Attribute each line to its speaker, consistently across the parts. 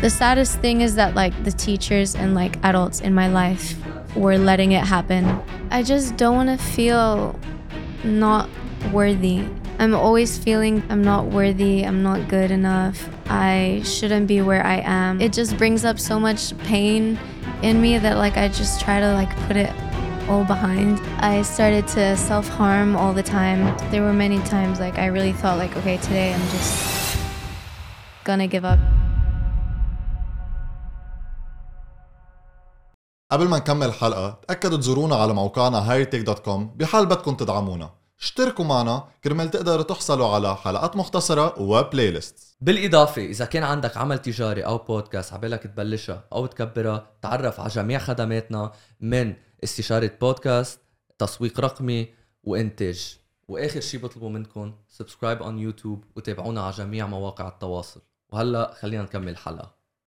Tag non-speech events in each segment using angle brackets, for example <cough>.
Speaker 1: The saddest thing is that like the teachers and like adults in my life were letting it happen. I just don't want to feel not worthy. I'm always feeling I'm not worthy, I'm not good enough, I shouldn't be where I am. It just brings up so much pain in me that like I just try to like put it all behind. I started to self-harm all the time. There were many times like I really thought like okay, today I'm just gonna give up.
Speaker 2: قبل ما نكمل الحلقة تأكدوا تزورونا على موقعنا hightech.com بحال بدكم تدعمونا. اشتركوا معنا كرمال تقدروا تحصلوا على حلقات مختصرة وبلاي ليست
Speaker 3: بالإضافة إذا كان عندك عمل تجاري أو بودكاست عبالك تبلشها أو تكبرها تعرف على جميع خدماتنا من استشارة بودكاست تسويق رقمي وإنتاج. وآخر شي بطلبه منكم سبسكرايب on يوتيوب وتابعونا على جميع مواقع التواصل. وهلأ خلينا نكمل الحلقة.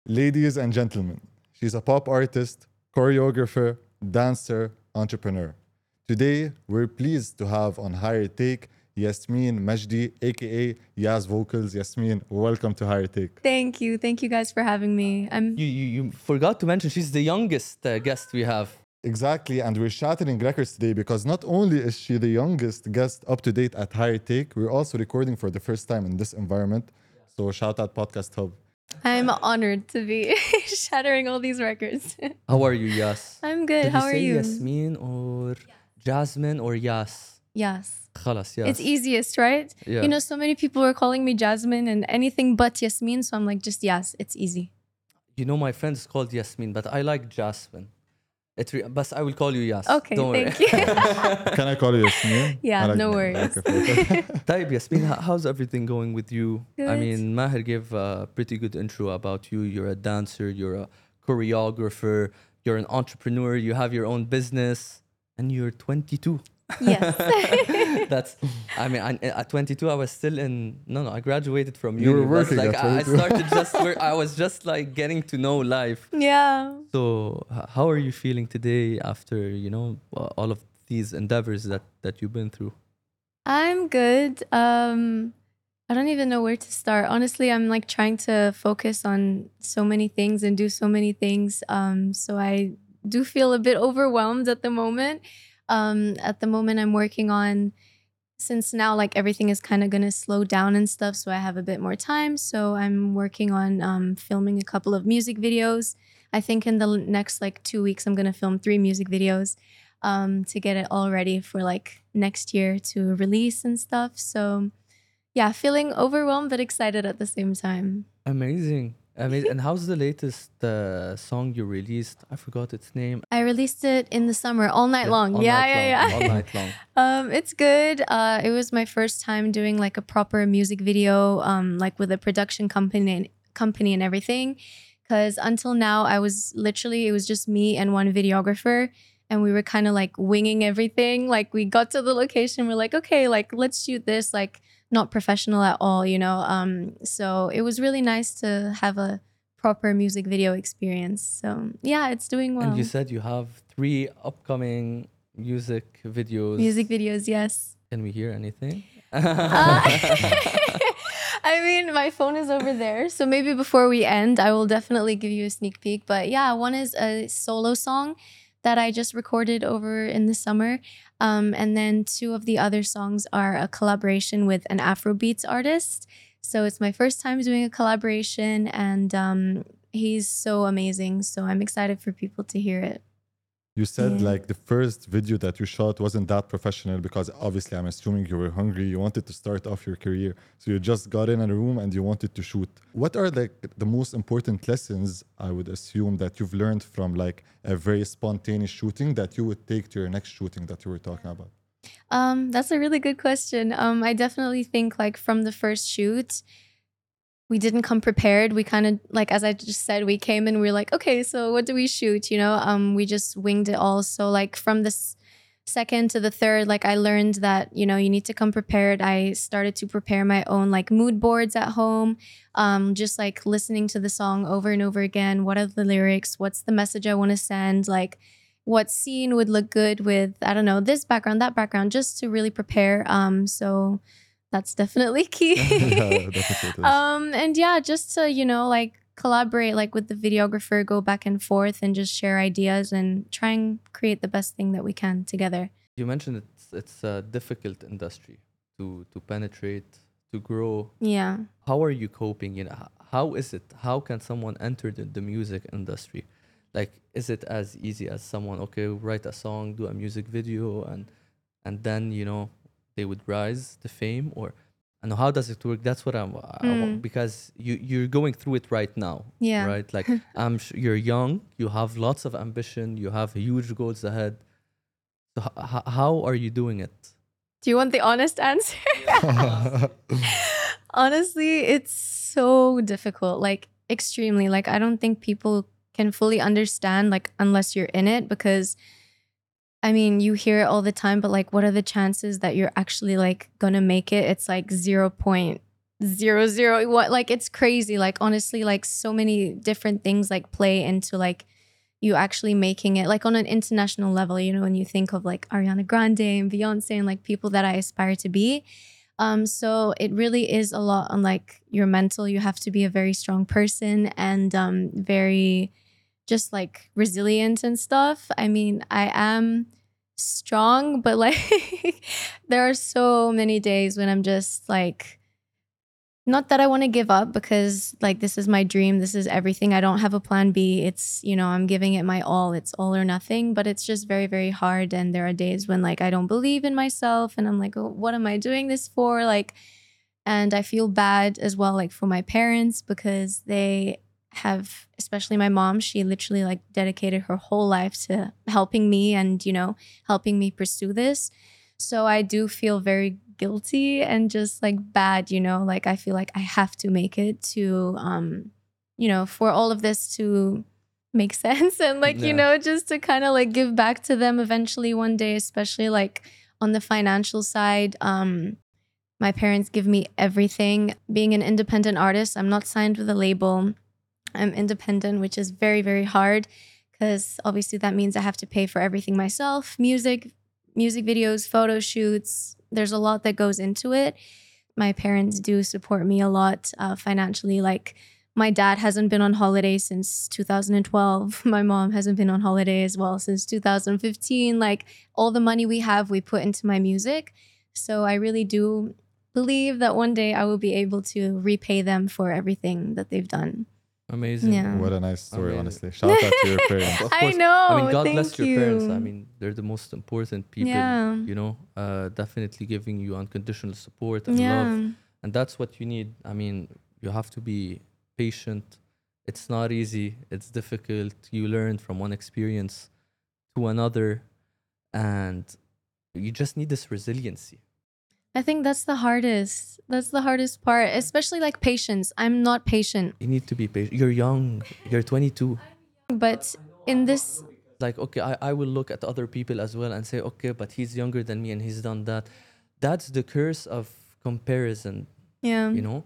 Speaker 2: Ladies and gentlemen, she's a pop artist, choreographer, dancer, entrepreneur. Today, we're pleased to have on Higher Take Yasmin Majdi, aka Yas Vocals. Yasmin, welcome to Higher Take.
Speaker 1: Thank you. Thank you guys for having me. I'm
Speaker 3: You, you, you forgot to mention she's the youngest uh, guest we have
Speaker 2: Exactly, and we're shattering records today because not only is she the youngest guest up to date at Higher Take, we're also recording for the first time in this environment. So shout out Podcast Hub.
Speaker 1: I'm honored to be <laughs> shattering all these records. <laughs>
Speaker 3: How are you Yas?
Speaker 1: I'm good.
Speaker 3: Did
Speaker 1: How
Speaker 3: you
Speaker 1: are
Speaker 3: say
Speaker 1: you?
Speaker 3: Yasmin or Jasmine or Yas?
Speaker 1: Yes.
Speaker 3: خلاص Yas
Speaker 1: It's easiest, right?
Speaker 3: Yeah.
Speaker 1: You know, so many people are calling me Jasmine and anything but Yasmin, so I'm like, just yes, it's easy.
Speaker 3: You know, my friend is called Yasmin, but I like Jasmine. It re- but I will call you Yas.
Speaker 1: Okay,
Speaker 3: Don't worry.
Speaker 1: thank you. <laughs>
Speaker 2: Can I call you Yasmin? <laughs>
Speaker 1: Yeah,
Speaker 2: I like
Speaker 1: no
Speaker 2: that.
Speaker 1: worries.
Speaker 2: Okay, perfect.
Speaker 3: طيب Yasmin, <laughs> h- how's everything going with you? I
Speaker 1: Good.
Speaker 3: mean, Maher gave a pretty good intro about you. You're a dancer, you're a choreographer, you're an entrepreneur, you have your own business, and you're 22.
Speaker 1: yes. <laughs>
Speaker 3: That's, I mean, I, at 22, I was still in, no, no, I graduated from
Speaker 2: You were
Speaker 3: uni. That's
Speaker 2: working
Speaker 3: like,
Speaker 2: at
Speaker 3: I, I started just where I was just like getting to know life.
Speaker 1: yeah.
Speaker 3: So, how are you feeling today after, you know, uh, all of these endeavors that, that you've been through?
Speaker 1: I'm good. Um I don't even know where to start. Honestly, I'm like trying to focus on so many things and do so many things. Um so I do feel a bit overwhelmed at the moment. Um at the moment I'm working on since now like everything is kind of going to slow down and stuff so I have a bit more time. So I'm working on um filming a couple of music videos. I think in the next like 2 weeks I'm going to film 3 music videos um, to get it all ready for like next year to release and stuff. So, yeah, feeling overwhelmed but excited at the same time.
Speaker 3: Amazing. Amazing. and how's the latest uh, song you released? I forgot its name.
Speaker 1: I released it in the summer, all night
Speaker 3: Yeah,
Speaker 1: long.
Speaker 3: all
Speaker 1: yeah,
Speaker 3: night
Speaker 1: yeah,
Speaker 3: long,
Speaker 1: yeah,
Speaker 3: All night long. <laughs>
Speaker 1: um, it's good. Uh, it was my first time doing like a proper music video, um, like with a production company and company and everything. Because until now, I was literally it was just me and one videographer, and we were kind of like winging everything. Like we got to the location, we're like, okay, like let's shoot this, like not professional at all, you know. Um, so it was really nice to have a proper music video experience. So yeah, it's doing well.
Speaker 3: And you said you have three upcoming music videos.
Speaker 1: music videos, yes.
Speaker 3: Can we hear anything?
Speaker 1: Uh, <laughs> <laughs> I mean, my phone is over there. So maybe before we end, I will definitely give you a sneak peek. But yeah, one is a solo song that I just recorded over in the summer. Um, and then two of the other songs are a collaboration with an Afrobeats artist. So it's my first time doing a collaboration, and um, he's so amazing. So I'm excited for people to hear it.
Speaker 2: You said
Speaker 1: Yeah.
Speaker 2: like the first video that you shot wasn't that professional because obviously I'm assuming you were hungry. You wanted to start off your career, so you just got in a room and you wanted to shoot. What are like the most important lessons I would assume that you've learned from like a very spontaneous shooting that you would take to your next shooting that you were talking about?
Speaker 1: Um, that's a really good question. Um, I definitely think like from the first shoot, we didn't come prepared. We kind of like as I just said, we came and we are like, okay, so what do we shoot? You know, um, we just winged it all. So like from this second to the third, like I learned that you know you need to come prepared. I started to prepare my own like mood boards at home, um, just like listening to the song over and over again. What are the lyrics? What's the message I want to send? Like what scene would look good with I don't know this background, that background, just to really prepare. Um, so that's definitely <laughs> key.
Speaker 2: Yeah, <laughs> definitely
Speaker 1: um, and yeah, just to you know like collaborate like with the videographer, go back and forth and just share ideas and try and create the best thing that we can together.
Speaker 3: You mentioned it's it's a difficult industry to to penetrate, to grow.
Speaker 1: Yeah.
Speaker 3: How are you coping? You know, how is it? How can someone enter the, the music industry? Like, is it as easy as someone okay write a song, do a music video, and and then you know they would rise to fame, or and how does it work? That's what I'm I wa-
Speaker 1: Mm.
Speaker 3: because you you're going through it right now,
Speaker 1: Yeah.
Speaker 3: right? Like <laughs> I'm sh- you're young, you have lots of ambition, you have huge goals ahead. So h- h- how are you doing it?
Speaker 1: Do you want the honest answer? <laughs> Honestly, it's so difficult, like extremely. Like I don't think people can fully understand like unless you're in it because I mean, you hear it all the time, but like what are the chances that you're actually like to make it? It's like 0.00 what like it's crazy. Like honestly, like so many different things like play into like you actually making it like on an international level, you know, when you think of like Ariana Grande and Beyonce and like people that I aspire to be. Um, so it really is a lot on like your mental. You have to be a very strong person and um very just like resilient and stuff. I mean, I am strong, but like <laughs> there are so many days when I'm just like not that I want to give up because like this is my dream, this is everything. I don't have a plan B. It's, you know, I'm giving it my all. It's all or nothing, but it's just very very hard and there are days when like I don't believe in myself and I'm like, oh, "What am I doing this for?" Like and I feel bad as well like for my parents because they have especially my mom, she literally like dedicated her whole life to helping me and, you know, helping me pursue this. So I do feel very guilty and just like bad, you know, like I feel like I have to make it to um you know, for all of this to make <laughs> sense and like,
Speaker 3: Yeah.
Speaker 1: you know, just to kind of like give back to them eventually one day, especially like on the financial side. Um my parents give me everything. Being an independent artist, I'm not signed with a label. I'm independent, which is very, very hard because obviously that means I have to pay for everything myself music, music videos, photo shoots. There's a lot that goes into it. My parents do support me a lot uh, financially. Like, my dad hasn't been on holiday since 2012. <laughs> My mom hasn't been on holiday as well since 2015. Like, all the money we have, we put into my music. So, I really do believe that one day I will be able to repay them for everything that they've done.
Speaker 3: Amazing.
Speaker 1: Yeah.
Speaker 2: what a nice story,
Speaker 3: Amazing.
Speaker 2: honestly. Shout out to your <laughs> parents.
Speaker 3: Of
Speaker 1: I
Speaker 3: course.
Speaker 1: know.
Speaker 3: I mean, God bless
Speaker 1: thank
Speaker 3: your parents. I mean, they're the most important people.
Speaker 1: Yeah.
Speaker 3: You know, uh, definitely giving you unconditional support and
Speaker 1: yeah.
Speaker 3: love, and that's what you need. I mean, you have to be patient. It's not easy. It's difficult. You learn from one experience to another, and you just need this resiliency.
Speaker 1: I think that's the hardest. That's the hardest part, especially like patience. I'm not patient,
Speaker 3: You need to be patient. You're young. You're 22.
Speaker 1: but in this,
Speaker 3: like okay I, I will look at other people as well and say okay but he's younger than me and he's done that that's the curse of comparison
Speaker 1: yeah,
Speaker 3: you know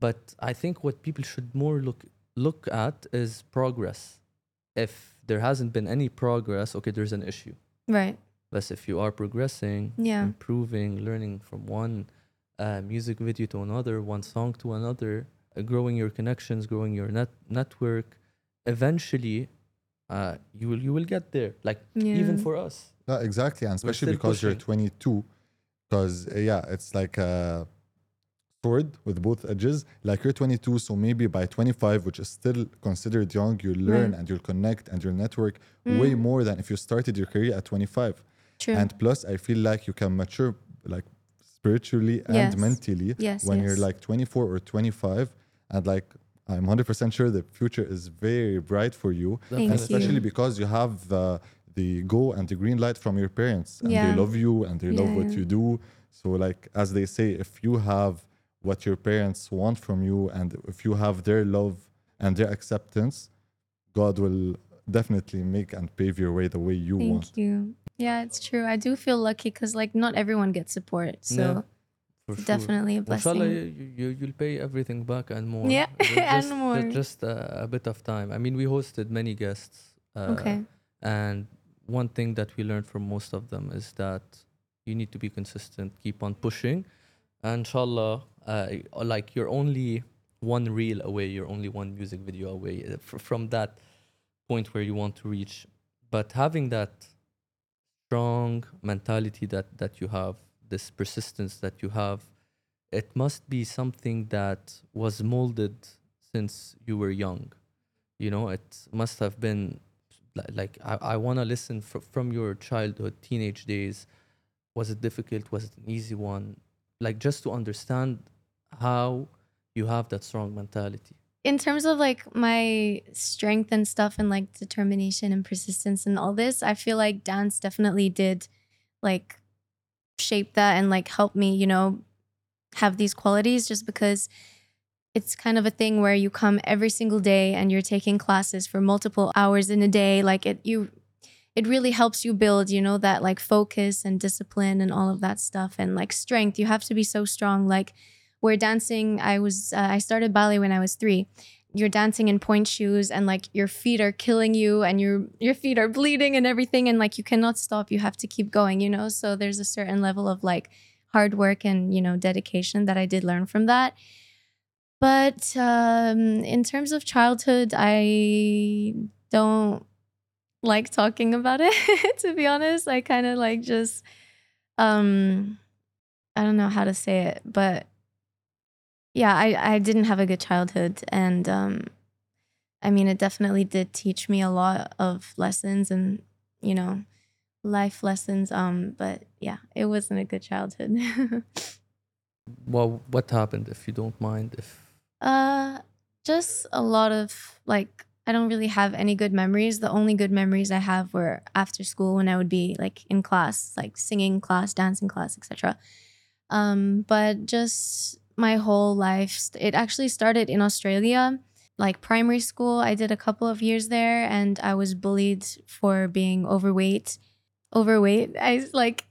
Speaker 3: but i think what people should more look look at is progress if there hasn't been any progress okay there's an issue
Speaker 1: right,
Speaker 3: but if you are progressing
Speaker 1: Yeah.
Speaker 3: improving learning from one uh, music video to another one song to another uh, growing your connections growing your net network eventually uh, you will you will get there like even for us
Speaker 2: No, exactly, and especially
Speaker 3: still
Speaker 2: because you're 22. Because yeah, it's like a sword with both edges. Like you're 22, so maybe by 25, which is still considered young, you'll learn
Speaker 1: Right.
Speaker 2: and you'll connect and you'll network way
Speaker 1: Mm.
Speaker 2: more than if you started your career at 25.
Speaker 1: True.
Speaker 2: And plus, I feel like you can mature like spiritually and
Speaker 1: Yes.
Speaker 2: mentally
Speaker 1: Yes,
Speaker 2: when you're like 24 or 25. And like I'm 100% sure the future is very bright for you
Speaker 1: Thank
Speaker 2: and
Speaker 1: you.
Speaker 2: especially because you have uh, the go and the green light from your parents and
Speaker 1: Yeah.
Speaker 2: they love you and they love
Speaker 1: Yeah,
Speaker 2: what you do so like as they say if you have what your parents want from you and if you have their love and their acceptance god will definitely make and pave your way the way you
Speaker 1: Thank
Speaker 2: want
Speaker 1: you. Yeah, it's true. I do feel lucky because like not everyone gets support, so
Speaker 3: Yeah, for sure.
Speaker 1: definitely a blessing.
Speaker 3: Inshallah, you, you, you'll pay everything back and more.
Speaker 1: Yeah,
Speaker 3: Ju- <laughs>
Speaker 1: and more.
Speaker 3: Just a, a bit of time. I mean, we hosted many guests. Uh,
Speaker 1: okay.
Speaker 3: And one thing that we learned from most of them is that you need to be consistent, keep on pushing. And inshallah, uh, like you're only one reel away you're only one music video away uh, from that point where you want to reach but having that strong mentality that that you have this persistence that you have it must be something that was molded since you were young. You know it must have been li- like i, I want to listen fr- from your childhood teenage days. Was it difficult? Was it an easy one? Like just to understand how you have that strong mentality
Speaker 1: in terms of like my strength and stuff and like determination and persistence and all this, I feel like dance definitely did like shape that and like help me, you know, have these qualities just because it's kind of a thing where you come every single day and you're taking classes for multiple hours in a day like it you it really helps you build you know that like focus and discipline and all of that stuff and like strength. You have to be so strong like where dancing i was uh, i started ballet when i was three. You're dancing in pointe shoes and like your feet are killing you and your your feet are bleeding and everything and like you cannot stop you have to keep going you know? So there's a certain level of like hard work and you know dedication that i did learn from that. But um in terms of childhood i don't like talking about it <laughs> to be honest. I kind of like just um i don't know how to say it but yeah, I, I didn't have a good childhood. And um, I mean, it definitely did teach me a lot of lessons and, you know, life lessons. Um, but yeah, it wasn't a good childhood. <laughs>
Speaker 3: well what happened if you don't mind if
Speaker 1: uh, just a lot of like, I don't really have any good memories. The only good memories I have were after school when I would be like in class, like singing class, dancing class, etc. Um, but just my whole life. It actually started in Australia, like primary school. I did a couple of years there and I was bullied for being overweight. Overweight. I like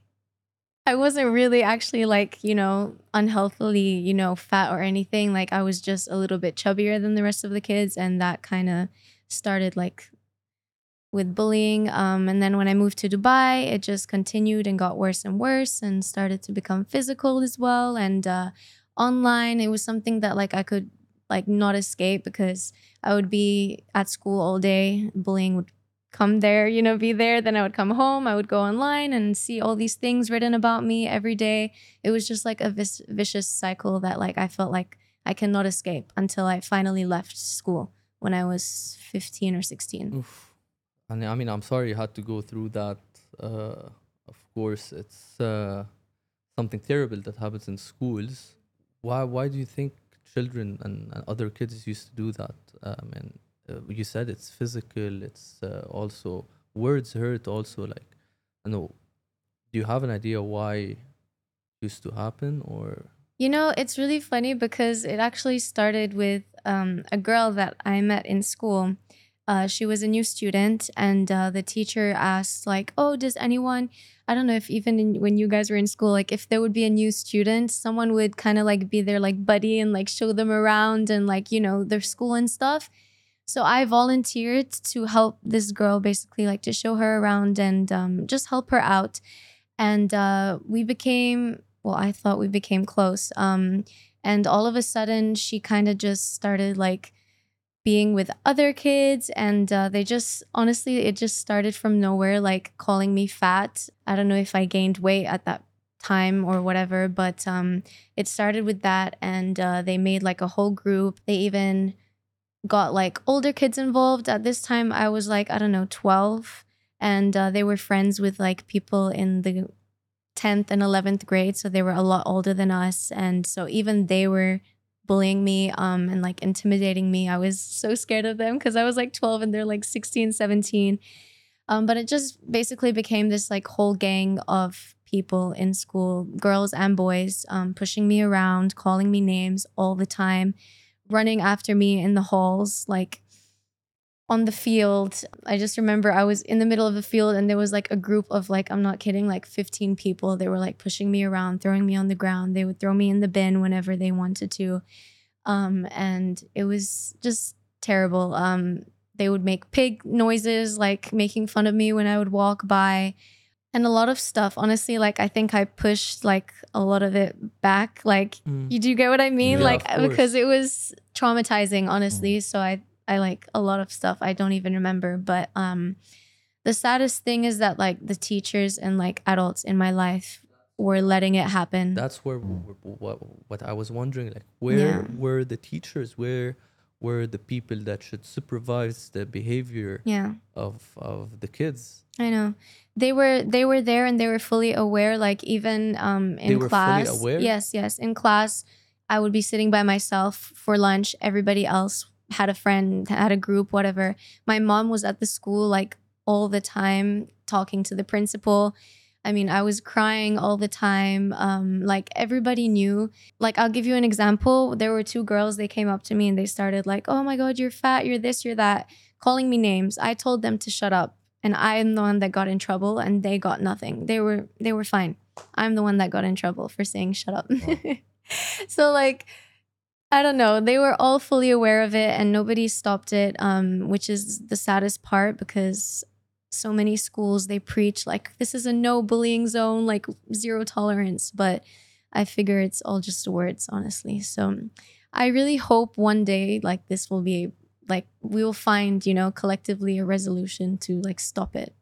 Speaker 1: I wasn't really actually like, you know, unhealthily, you know, fat or anything. Like I was just a little bit chubbier than the rest of the kids and that kind of started like with bullying. Um, and then when I moved to Dubai, it just continued and got worse and worse and started to become physical as well. And uh, online it was something that like i could like not escape because i would be at school all day bullying would come there you know be there then i would come home i would go online and see all these things written about me every day it was just like a vis- vicious cycle that like i felt like i cannot escape until i finally left school when i was 15 or 16
Speaker 3: Oof. And I mean, I'm sorry you had to go through that. Uh, of course, it's uh, something terrible that happens in schools. Why? Why do you think children and, and other kids used to do that? I mean, uh, you said it's physical. It's uh, also words hurt. Also, like, I know. Do you have an idea why used to happen, or
Speaker 1: You know, it's really funny because it actually started with um, a girl that I met in school. Uh, she was a new student, and uh, the teacher asked, like, "Oh, does anyone? I don't know if even in, when you guys were in school, like, if there would be a new student, someone would kind of like be their like buddy and like show them around and like you know their school and stuff." So I volunteered to help this girl, basically, like to show her around and um, just help her out. And uh, we became well, I thought we became close. Um, and all of a sudden, she kind of just started like being with other kids, and uh, they just honestly, it just started from nowhere, like calling me fat. I don't know if I gained weight at that time or whatever, but um, it started with that, and uh, they made like a whole group. They even got like older kids involved. At this time, I was like, I don't know, 12. And uh, they were friends with like people in the 10th and 11th grade so they were a lot older than us and so even they were bullying me um and like intimidating me. I was so scared of them because i was like 12 and they're like 16 17 um but it just basically became this like whole gang of people in school girls and boys um pushing me around calling me names all the time running after me in the halls like on the field. I just remember I was in the middle of the field and there was like a group of like, I'm not kidding, like 15 people. They were like pushing me around, throwing me on the ground. They would throw me in the bin whenever they wanted to. Um, and it was just terrible. Um, they would make pig noises, like making fun of me when I would walk by. and a lot of stuff honestly like i think i pushed like a lot of it back like
Speaker 3: Mm.
Speaker 1: you do get what i mean
Speaker 3: Yeah,
Speaker 1: like because it was traumatizing honestly so i i like a lot of stuff i don't even remember but um the saddest thing is that like the teachers and like adults in my life were letting it happen
Speaker 3: That's where what what I was wondering, like where
Speaker 1: Yeah.
Speaker 3: were the teachers? Where were the people that should supervise the behavior
Speaker 1: yeah
Speaker 3: of of the kids?
Speaker 1: I know. They were they were there and they were fully aware. Like even um in
Speaker 3: They were fully
Speaker 1: class.
Speaker 3: aware?
Speaker 1: Yes, yes. In class, I would be sitting by myself for lunch. Everybody else had a friend, had a group, whatever. My mom was at the school like all the time talking to the principal. I mean, I was crying all the time. Um, like everybody knew. Like I'll give you an example. There were two girls. They came up to me and they started like, "Oh my god, you're fat. You're this. You're that," calling me names. I told them to shut up and I'm the one that got in trouble and they got nothing. They were they were fine. I'm the one that got in trouble for saying shut up. <laughs> so like I don't know. They were all fully aware of it and nobody stopped it um which is the saddest part because so many schools they preach like this is a no bullying zone like zero tolerance but I figure it's all just words honestly. So I really hope one day like this will be like we will find you know collectively a resolution to like stop it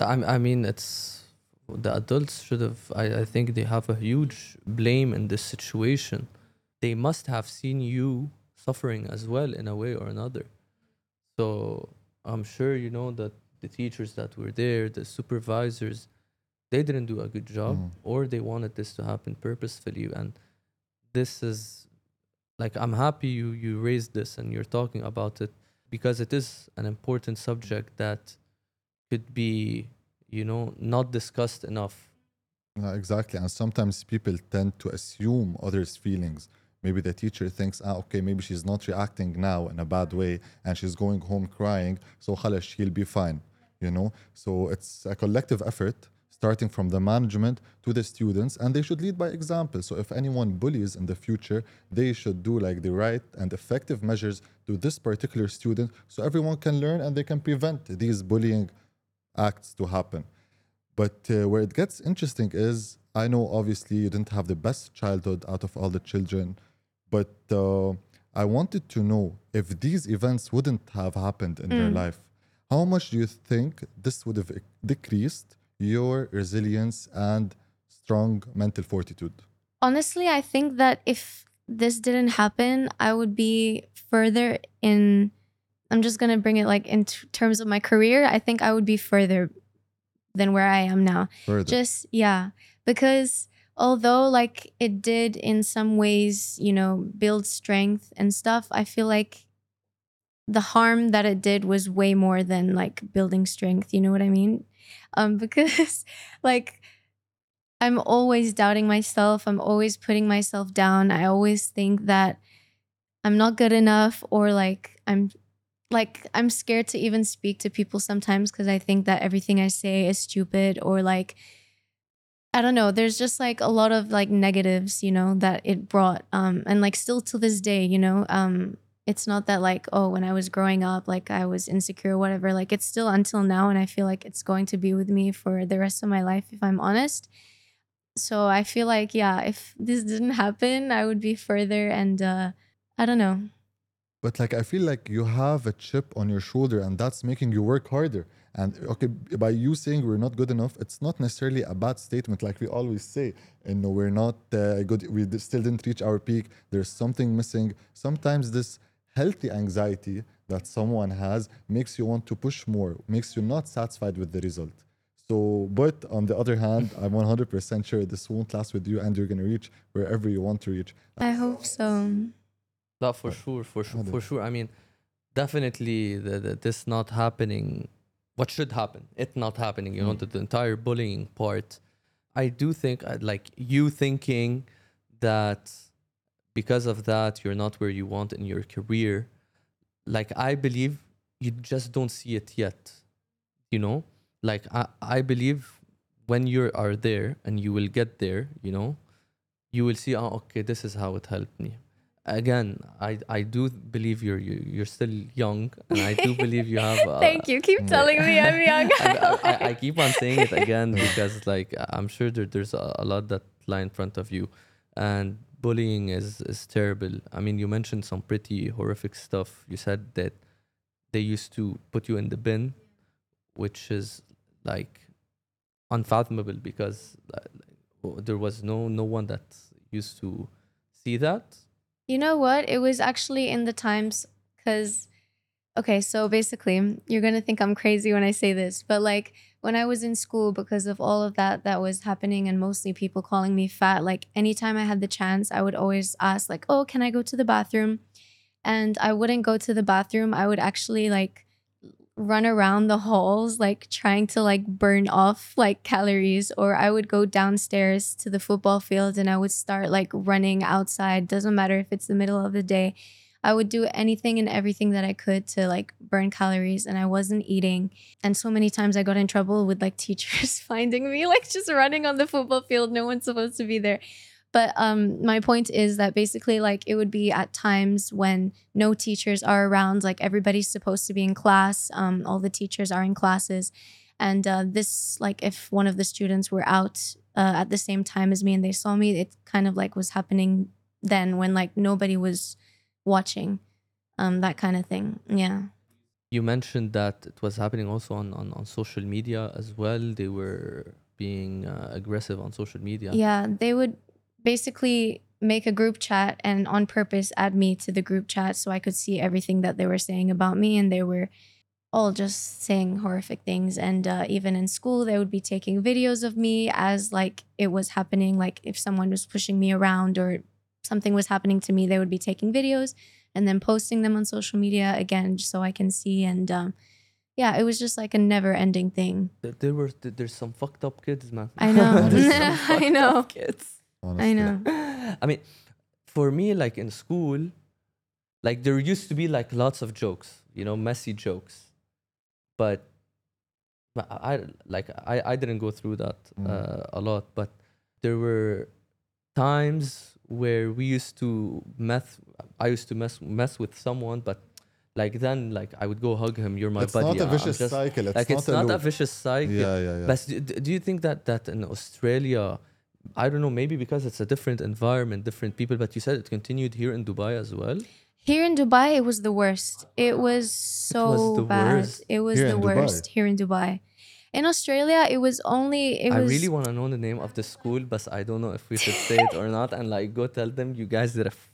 Speaker 3: I, I mean, it's the adults should have. I, I think they have a huge blame in this situation. They must have seen you suffering as well in a way or another. So I'm sure you know that the teachers that were there, the supervisors, they didn't do a good job,
Speaker 2: Mm.
Speaker 3: or they wanted this to happen purposefully. And this is like I'm happy you you raised this and you're talking about it because it is an important subject that could be you know not discussed enough
Speaker 2: exactly. And sometimes people tend to assume others' feelings. Maybe the teacher thinks, ah, okay, maybe she's not reacting now in a bad way and she's going home crying, so خلاص, she'll be fine, you know? So it's a collective effort starting from the management to the students and they should lead by example. So if anyone bullies in the future, they should do like the right and effective measures to this particular student so everyone can learn and they can prevent these bullying acts to happen. But uh, where it gets interesting is I know obviously you didn't have the best childhood out of all the children, but uh, I wanted to know if these events wouldn't have happened in your
Speaker 1: Mm.
Speaker 2: life, how much do you think this would have decreased your resilience and strong mental fortitude?
Speaker 1: honestly i think that if this didn't happen i would be further in i'm just gonna bring it like in t- terms of my career i think i would be further than where i am now
Speaker 2: Further.
Speaker 1: just yeah because although like it did in some ways you know build strength and stuff i feel like the harm that it did was way more than like building strength you know what i mean? Um <laughs> because like i'm always doubting myself i'm always putting myself down i always think that i'm not good enough or like i'm like i'm scared to even speak to people sometimes because i think that everything i say is stupid or like I don't know. There's just like a lot of like negatives, you know, that it brought. Um, and like still to this day, you know, um, it's not that like, oh, when I was growing up, like I was insecure whatever. Like it's still until now, and I feel like it's going to be with me for the rest of my life, if I'm honest. So I feel like, yeah, if this didn't happen, I would be further and uh I don't know.
Speaker 2: But like I feel like you have a chip on your shoulder and that's making you work harder. And okay, by you saying we're not good enough, it's not necessarily a bad statement like we always say. You know, we're not uh, good, we still didn't reach our peak. There's something missing. Sometimes this healthy anxiety that someone has makes you want to push more, makes you not satisfied with the result. So, but on the other hand, I'm 100% sure this won't last with you and you're going to reach wherever you want to reach.
Speaker 1: I hope so.
Speaker 3: That for sure, for sure, for sure. I mean, definitely, the, the, this not happening. What should happen? It not happening. You know,
Speaker 2: Mm.
Speaker 3: the, the entire bullying part. I do think, uh, like you thinking that because of that you're not where you want in your career. Like I believe you just don't see it yet. You know, like I I believe when you are there and you will get there. You know, you will see. Oh, okay, this is how it helped me again, I I do believe you're you- you're still young, and I do believe you have. <laughs> Uh,
Speaker 1: Thank you. Keep telling me I'm young. <laughs>
Speaker 3: I, I, I keep on saying it again <laughs> because like I'm sure there, there's a, a lot that lie in front of you, and bullying is is terrible. I mean, you mentioned some pretty horrific stuff. You said that they used to put you in the bin, which is like unfathomable because uh, there was no no one that used to see that.
Speaker 1: You know what? It was actually in the times because, okay, so basically, you're going to think I'm crazy when I say this, but like when I was in school, because of all of that that was happening and mostly people calling me fat, like anytime I had the chance, I would always ask, like, oh, can I go to the bathroom? And I wouldn't go to the bathroom. I would actually like run around the halls like trying to like burn off like calories or I would go downstairs to the football field and I would start like running outside. Doesn't matter if it's the middle of the day. I would do anything and everything that I could to like burn calories and I wasn't eating. And so many times I got in trouble with like <laughs> teachers finding me like just running on the football field. No one's supposed to be there but um, my point is that basically, like, it would be at times when no teachers are around, like, everybody's supposed to be in class, um, all the teachers are in classes. And uh, this, like, if one of the students were out uh, at the same time as me and they saw me, it kind of like was happening then when, like, nobody was watching, um, that kind of thing. Yeah.
Speaker 3: You mentioned that it was happening also on, on, on social media as well. They were being uh, aggressive on social media.
Speaker 1: Yeah, they would basically make a group chat and on purpose add me to the group chat so I could see everything that they were saying about me. And they were all just saying horrific things. And uh, even in school, they would be taking videos of me as like it was happening. Like if someone was pushing me around or something was happening to me, they would be taking videos and then posting them on social media again, just so I can see. And um, yeah, it was just like a never ending thing.
Speaker 3: There were there's some fucked up kids, man.
Speaker 1: I know. <laughs> <laughs> I know.
Speaker 3: kids.
Speaker 2: Honestly.
Speaker 1: I know.
Speaker 3: I mean, for me, like in school, like there used to be like lots of jokes, you know, messy jokes, but but I I- like I I didn't go through that
Speaker 2: Mm.
Speaker 3: uh, a lot, but there were times where we used to mess. I used to mess mess with someone, but like then like I would go hug him. You're my
Speaker 2: it's
Speaker 3: buddy.
Speaker 2: not a
Speaker 3: I'm
Speaker 2: vicious
Speaker 3: just-
Speaker 2: cycle. It's
Speaker 3: like
Speaker 2: not
Speaker 3: it's
Speaker 2: a
Speaker 3: not a
Speaker 2: loop.
Speaker 3: vicious cycle.
Speaker 2: Yeah, yeah, yeah.
Speaker 3: But do, do you think that that in Australia, I don't know, maybe because it's a different environment, different people, but you said it continued here in Dubai as well.
Speaker 1: Here in Dubai, it was the worst. It was so
Speaker 3: the
Speaker 1: bad.
Speaker 3: worst.
Speaker 1: It was
Speaker 2: Here
Speaker 1: the
Speaker 2: in Dubai?
Speaker 1: worst here in Dubai. In Australia, it was only it
Speaker 3: I
Speaker 1: was
Speaker 3: really want to know the name of the school, but I don't know if we should say it or <laughs> not. And like, go tell them you guys did a f-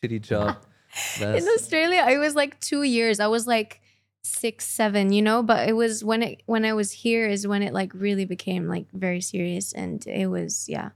Speaker 3: shitty job. <laughs>
Speaker 1: in Australia. It was like two years. I was like six, seven, you know. But it was when it when I was here is when it like really became like very serious, and it was yeah,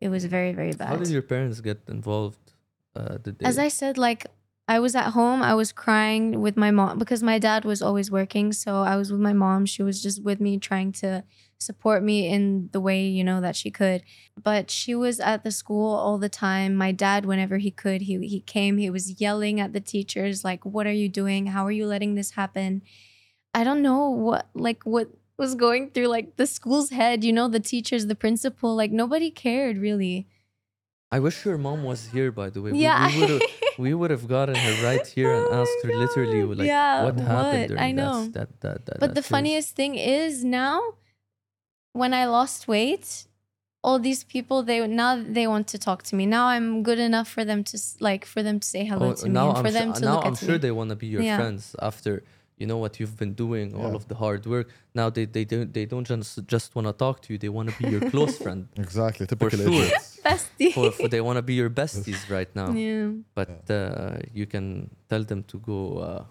Speaker 1: it was very very bad.
Speaker 3: how did your parents get involved? Uh, did they,
Speaker 1: As I said, like I was at home, I was crying with my mom because my dad was always working. So I was with my mom. She was just with me trying to support me in the way, you know, that she could. But she was at the school all the time. My dad, whenever he could, he he came, he was yelling at the teachers, like, what are you doing? How are you letting this happen? I don't know what like what was going through like the school's head, you know, the teachers, the principal, like nobody cared really.
Speaker 3: I wish your mom was here, by the way. We-
Speaker 1: Yeah.
Speaker 3: We, would have <laughs> we would have gotten her right here and
Speaker 1: Oh
Speaker 3: asked her literally
Speaker 1: God.
Speaker 3: like
Speaker 1: Yeah,
Speaker 3: what happened
Speaker 1: what?
Speaker 3: during
Speaker 1: I know.
Speaker 3: s- that that, that,
Speaker 1: But
Speaker 3: that
Speaker 1: the funniest thing is now, when I lost weight, all these people they now they want to talk to me. Now I'm good enough for them to s- like for them to say hello
Speaker 3: Oh,
Speaker 1: to me
Speaker 3: now
Speaker 1: and for
Speaker 3: I'm
Speaker 1: them
Speaker 3: su-
Speaker 1: to
Speaker 3: now
Speaker 1: look
Speaker 3: I'm
Speaker 1: at
Speaker 3: sure
Speaker 1: me.
Speaker 3: they want to be your
Speaker 1: Yeah.
Speaker 3: friends after you know what you've been doing, all
Speaker 2: Yeah.
Speaker 3: of the hard work. Now they they don't they don't just just want to talk to you. They want to be your close <laughs> friend.
Speaker 2: Exactly. Typical
Speaker 3: sure.
Speaker 2: idiots. <laughs>
Speaker 1: Bestie.
Speaker 3: For, for they want to be your besties <laughs> right now.
Speaker 1: yeah.
Speaker 3: But uh, you can tell them to go. Uh,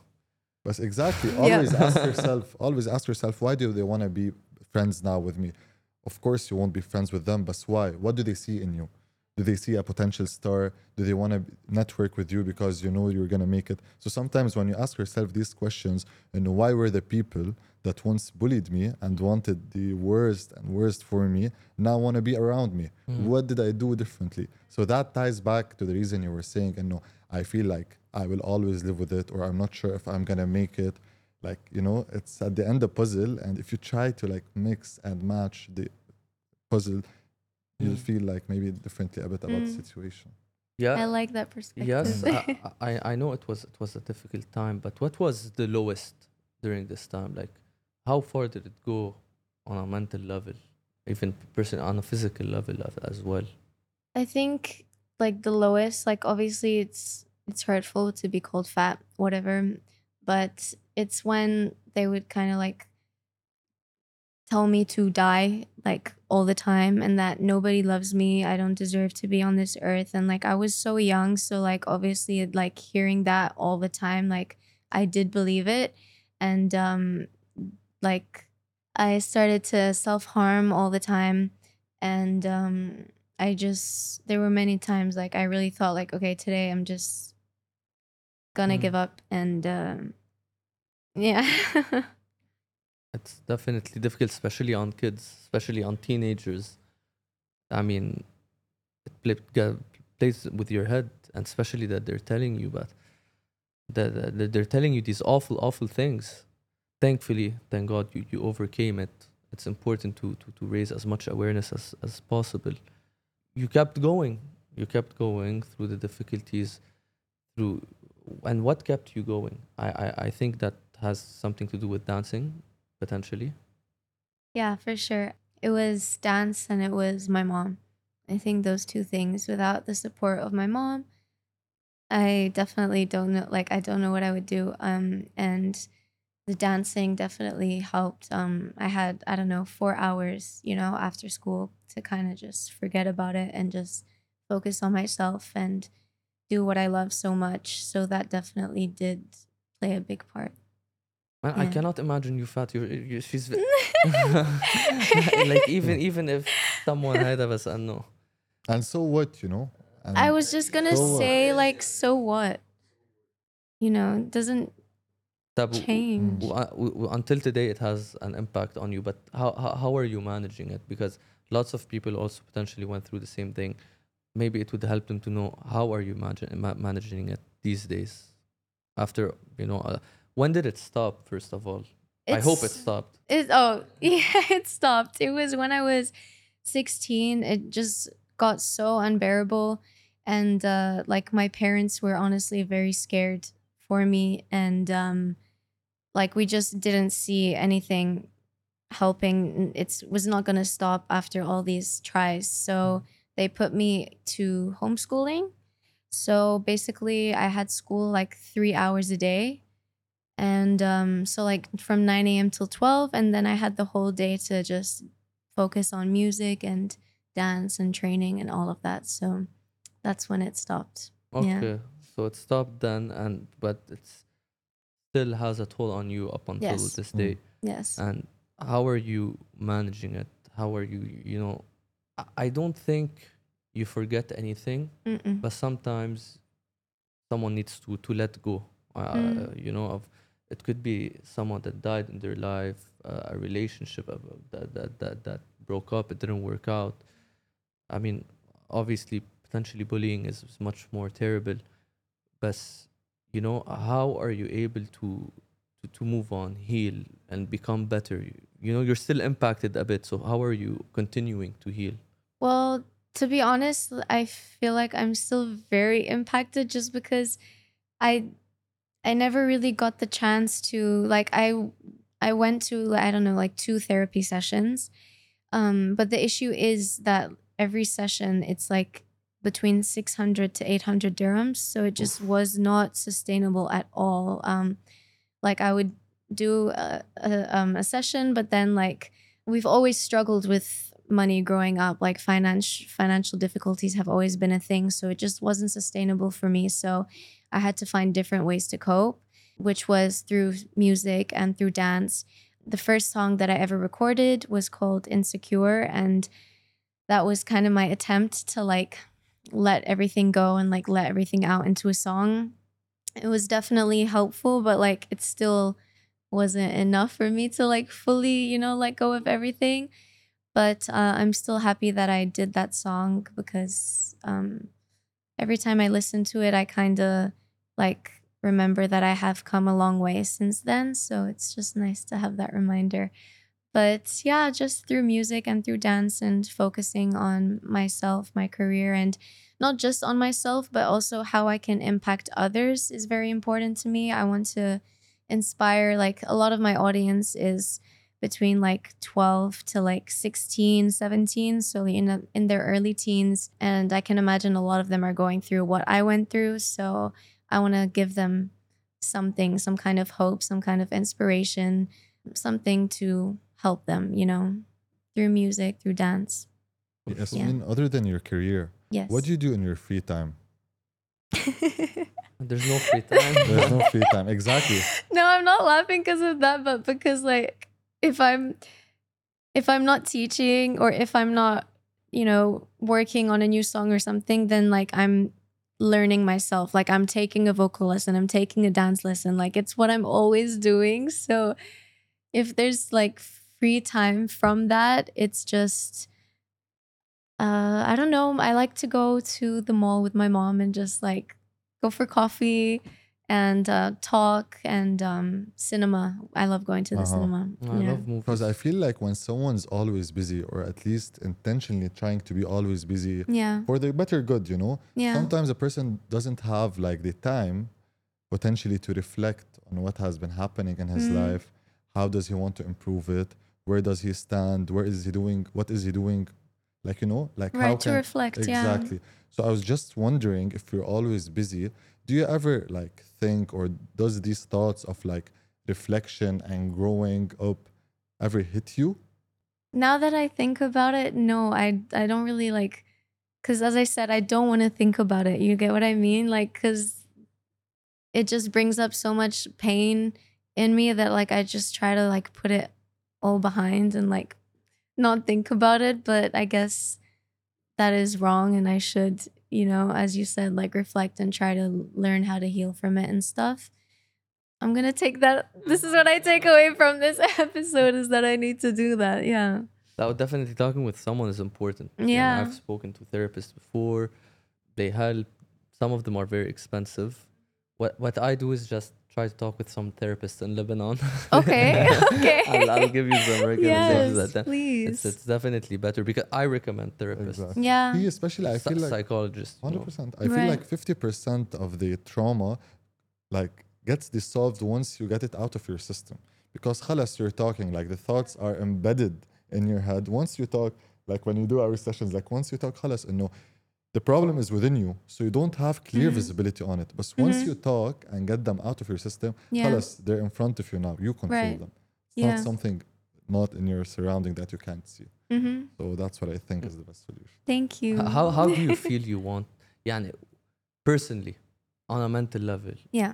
Speaker 2: But exactly,
Speaker 1: Yeah.
Speaker 2: always ask yourself, always ask yourself, why do they want to be friends now with me? Of course, you won't be friends with them, but why? What do they see in you? Do they see a potential star? Do they want to network with you because you know you're going to make it? So sometimes when you ask yourself these questions, you know, why were the people that once bullied me and wanted the worst and worst for me now want to be around me? Mm. What did I do differently? So that ties back to the reason you were saying, and no, I feel like I will always live with it, or I'm not sure if I'm gonna make it. Like you know, it's at the end a puzzle, and if you try to like mix and match the puzzle, you'll
Speaker 3: Mm.
Speaker 2: feel like maybe differently a bit about the
Speaker 1: Mm.
Speaker 2: situation.
Speaker 3: Yeah.
Speaker 1: I like that perspective.
Speaker 3: Yes, I, I I know it was it was a difficult time, but what was the lowest during this time? Like, how far did it go on a mental level, even person on a physical level as- as well?
Speaker 1: I think like the lowest, like obviously it's it's hurtful to be called fat, whatever, but it's when they would kind of like tell me to die like all the time and that nobody loves me, I don't deserve to be on this earth and like I was so young, so like obviously like hearing that all the time like I did believe it and um like I started to self-harm all the time and um I just there were many times like I really thought like okay today I'm just gonna
Speaker 3: Mm.
Speaker 1: give up and um yeah <laughs>
Speaker 3: It's definitely difficult, especially on kids, especially on teenagers. I mean, it play, plays with your head, and especially that they're telling you, but that that they're telling you these awful, awful things. Thankfully, thank God, you, you overcame it. It's important to, to, to raise as much awareness as, as possible. You kept going. You kept going through the difficulties, through, and what kept you going? I, I, I think that has something to do with dancing potentially.
Speaker 1: yeah for sure. It was dance and it was my mom. I think those two things without the support of my mom I definitely don't know like I don't know what I would do um and the dancing definitely helped. Um I had I don't know 4 hours you know after school to kind of just forget about it and just focus on myself and do what I love so much. So that definitely did play a big part
Speaker 3: Man, I cannot imagine you fat. You're, you she's <laughs> <laughs> like even even if someone had us and no.
Speaker 2: And so what, you know? And
Speaker 1: I was just gonna
Speaker 2: So what?
Speaker 1: say like so what you know it doesn't
Speaker 3: Tab-
Speaker 1: change
Speaker 3: w- w- w- until today it has an impact on you but how, how how are you managing it because lots of people also potentially went through the same thing maybe it would help them to know how are you managing ma- managing it these days after you know uh, when did it stop first of all i hope it stopped
Speaker 1: It, oh, <laughs> yeah, it stopped. It was when I was 16. It just got so unbearable. And uh, like my parents were honestly very scared for me. And um, like we just didn't see anything helping. It was not going to stop after all these tries. So they put me to homeschooling. So basically, I had school like three hours a day and um, so like from 9 a.m till 12 and then i had the whole day to just focus on music and dance and training and all of that so that's when it stopped
Speaker 3: okay
Speaker 1: Yeah.
Speaker 3: so it stopped then and but it still has a toll on you up until
Speaker 1: Yes.
Speaker 3: this
Speaker 2: Mm.
Speaker 3: day
Speaker 1: yes
Speaker 3: and how are you managing it how are you you know I- i don't think you forget anything
Speaker 1: Mm-mm.
Speaker 3: but sometimes someone needs to to let go uh,
Speaker 1: Mm.
Speaker 3: you know of it could be someone that died in their life uh, a relationship that, that that that broke up it didn't work out. I mean obviously potentially bullying is, is much more terrible but you know how are you able to to, to move on heal and become better? You, you know you're still impacted a bit so how are you continuing to heal?
Speaker 1: Well to be honest i feel like i'm still very impacted just because i i never really got the chance to like i i went to i don't know like two therapy sessions. Um but the issue is that every session it's like between 600 to 800 dirhams so it just was not sustainable at all. Um like i would do a, a, um, a session but then like we've always struggled with money growing up. Like finance financial difficulties have always been a thing so it just wasn't sustainable for me. So i had to find different ways to cope which was through music and through dance. The first song that i ever recorded was called insecure and that was kind of my attempt to like let everything go and like let everything out into a song. It was definitely helpful but like it still wasn't enough for me to like fully you know let go of everything. But uh, i'm still happy that i did that song because um every time i listen to it i kind of like remember that i have come a long way since then so it's just nice to have that reminder but yeah, just through music and through dance and focusing on myself, my career, and not just on myself, but also how I can impact others is very important to me. I want to inspire, like, a lot of my audience is between like 12 to like 16 17 so in, a, in their early teens and i can imagine a lot of them are going through what i went through so i want to give them something some kind of hope some kind of inspiration something to help them you know through music through dance
Speaker 2: Yes,
Speaker 1: Yeah.
Speaker 2: I mean, other than your career,
Speaker 1: yes
Speaker 2: what do you do in your free time? <laughs>
Speaker 3: There's no free time. <laughs>
Speaker 2: There's no free time. Exactly. <laughs>
Speaker 1: no i'm not laughing because of that but because like if i'm if i'm not teaching or if i'm not you know working on a new song or something then like i'm learning myself. Like i'm taking a vocal lesson i'm taking a dance lesson like it's what i'm always doing. So if there's like free time from that it's just uh i don't know i like to go to the mall with my mom and just like go for coffee and uh, talk and um, cinema. I love going to the
Speaker 2: Uh-huh.
Speaker 1: cinema.
Speaker 3: I
Speaker 1: yeah.
Speaker 3: love movies.
Speaker 2: Because I feel like when someone's always busy, or at least intentionally trying to be always busy
Speaker 1: yeah,
Speaker 2: for the better good, you know,
Speaker 1: yeah,
Speaker 2: sometimes a person doesn't have like the time potentially to reflect on what has been happening in his
Speaker 1: Mhm.
Speaker 2: life. How does he want to improve it? Where does he stand? Where is he doing? What is he doing? Like, you know, like how
Speaker 1: right to
Speaker 2: can
Speaker 1: reflect. Yeah,
Speaker 2: exactly so i was just wondering if you're always busy do you ever like think or does these thoughts of like reflection and growing up ever hit you
Speaker 1: now that I think about it, no, I I don't really like, because as I said, I don't want to think about it. You get what I mean? Like, because it just brings up so much pain in me that like I just try to like put it all behind and like not think about it. But I guess that is wrong, and I should, you know, as you said, like reflect and try to learn how to heal from it and stuff. I'm gonna take that. This is what I take away from this <laughs> episode is that I need to do that. Yeah.
Speaker 3: That definitely talking with someone is important.
Speaker 1: Yeah.
Speaker 3: And I've spoken to therapists before. They help. Some of them are very expensive what what I do is just try to talk with some therapists in Lebanon. <laughs>
Speaker 1: Okay, uh, okay.
Speaker 3: I'll, I'll, give you some <laughs> recommendations.
Speaker 1: Yes,
Speaker 3: that
Speaker 1: please.
Speaker 3: It's, it's, definitely better because I recommend therapists.
Speaker 2: Exactly.
Speaker 1: Yeah.
Speaker 2: Especially I feel like
Speaker 3: psychologists. Hundred
Speaker 2: percent. I
Speaker 1: right.
Speaker 2: feel like fifty percent of the trauma, like gets dissolved once you get it out of your system. Because خلاص you're talking like the thoughts are embedded in your head. Once you talk, like when you do our sessions, like once you talk خلاص you know, the problem is within you so you don't have clear
Speaker 1: mm.
Speaker 2: visibility on it but once
Speaker 1: mm-hmm.
Speaker 2: you talk and get them out of your system
Speaker 1: yeah.
Speaker 2: tell us they're in front of you now you control
Speaker 1: right.
Speaker 2: them it's
Speaker 1: yeah.
Speaker 2: not something not in your surrounding that you can't see
Speaker 1: mm-hmm.
Speaker 2: so that's what i think is the best solution
Speaker 1: thank you
Speaker 3: how, how do you <laughs> feel you want yeah personally on a mental level
Speaker 1: yeah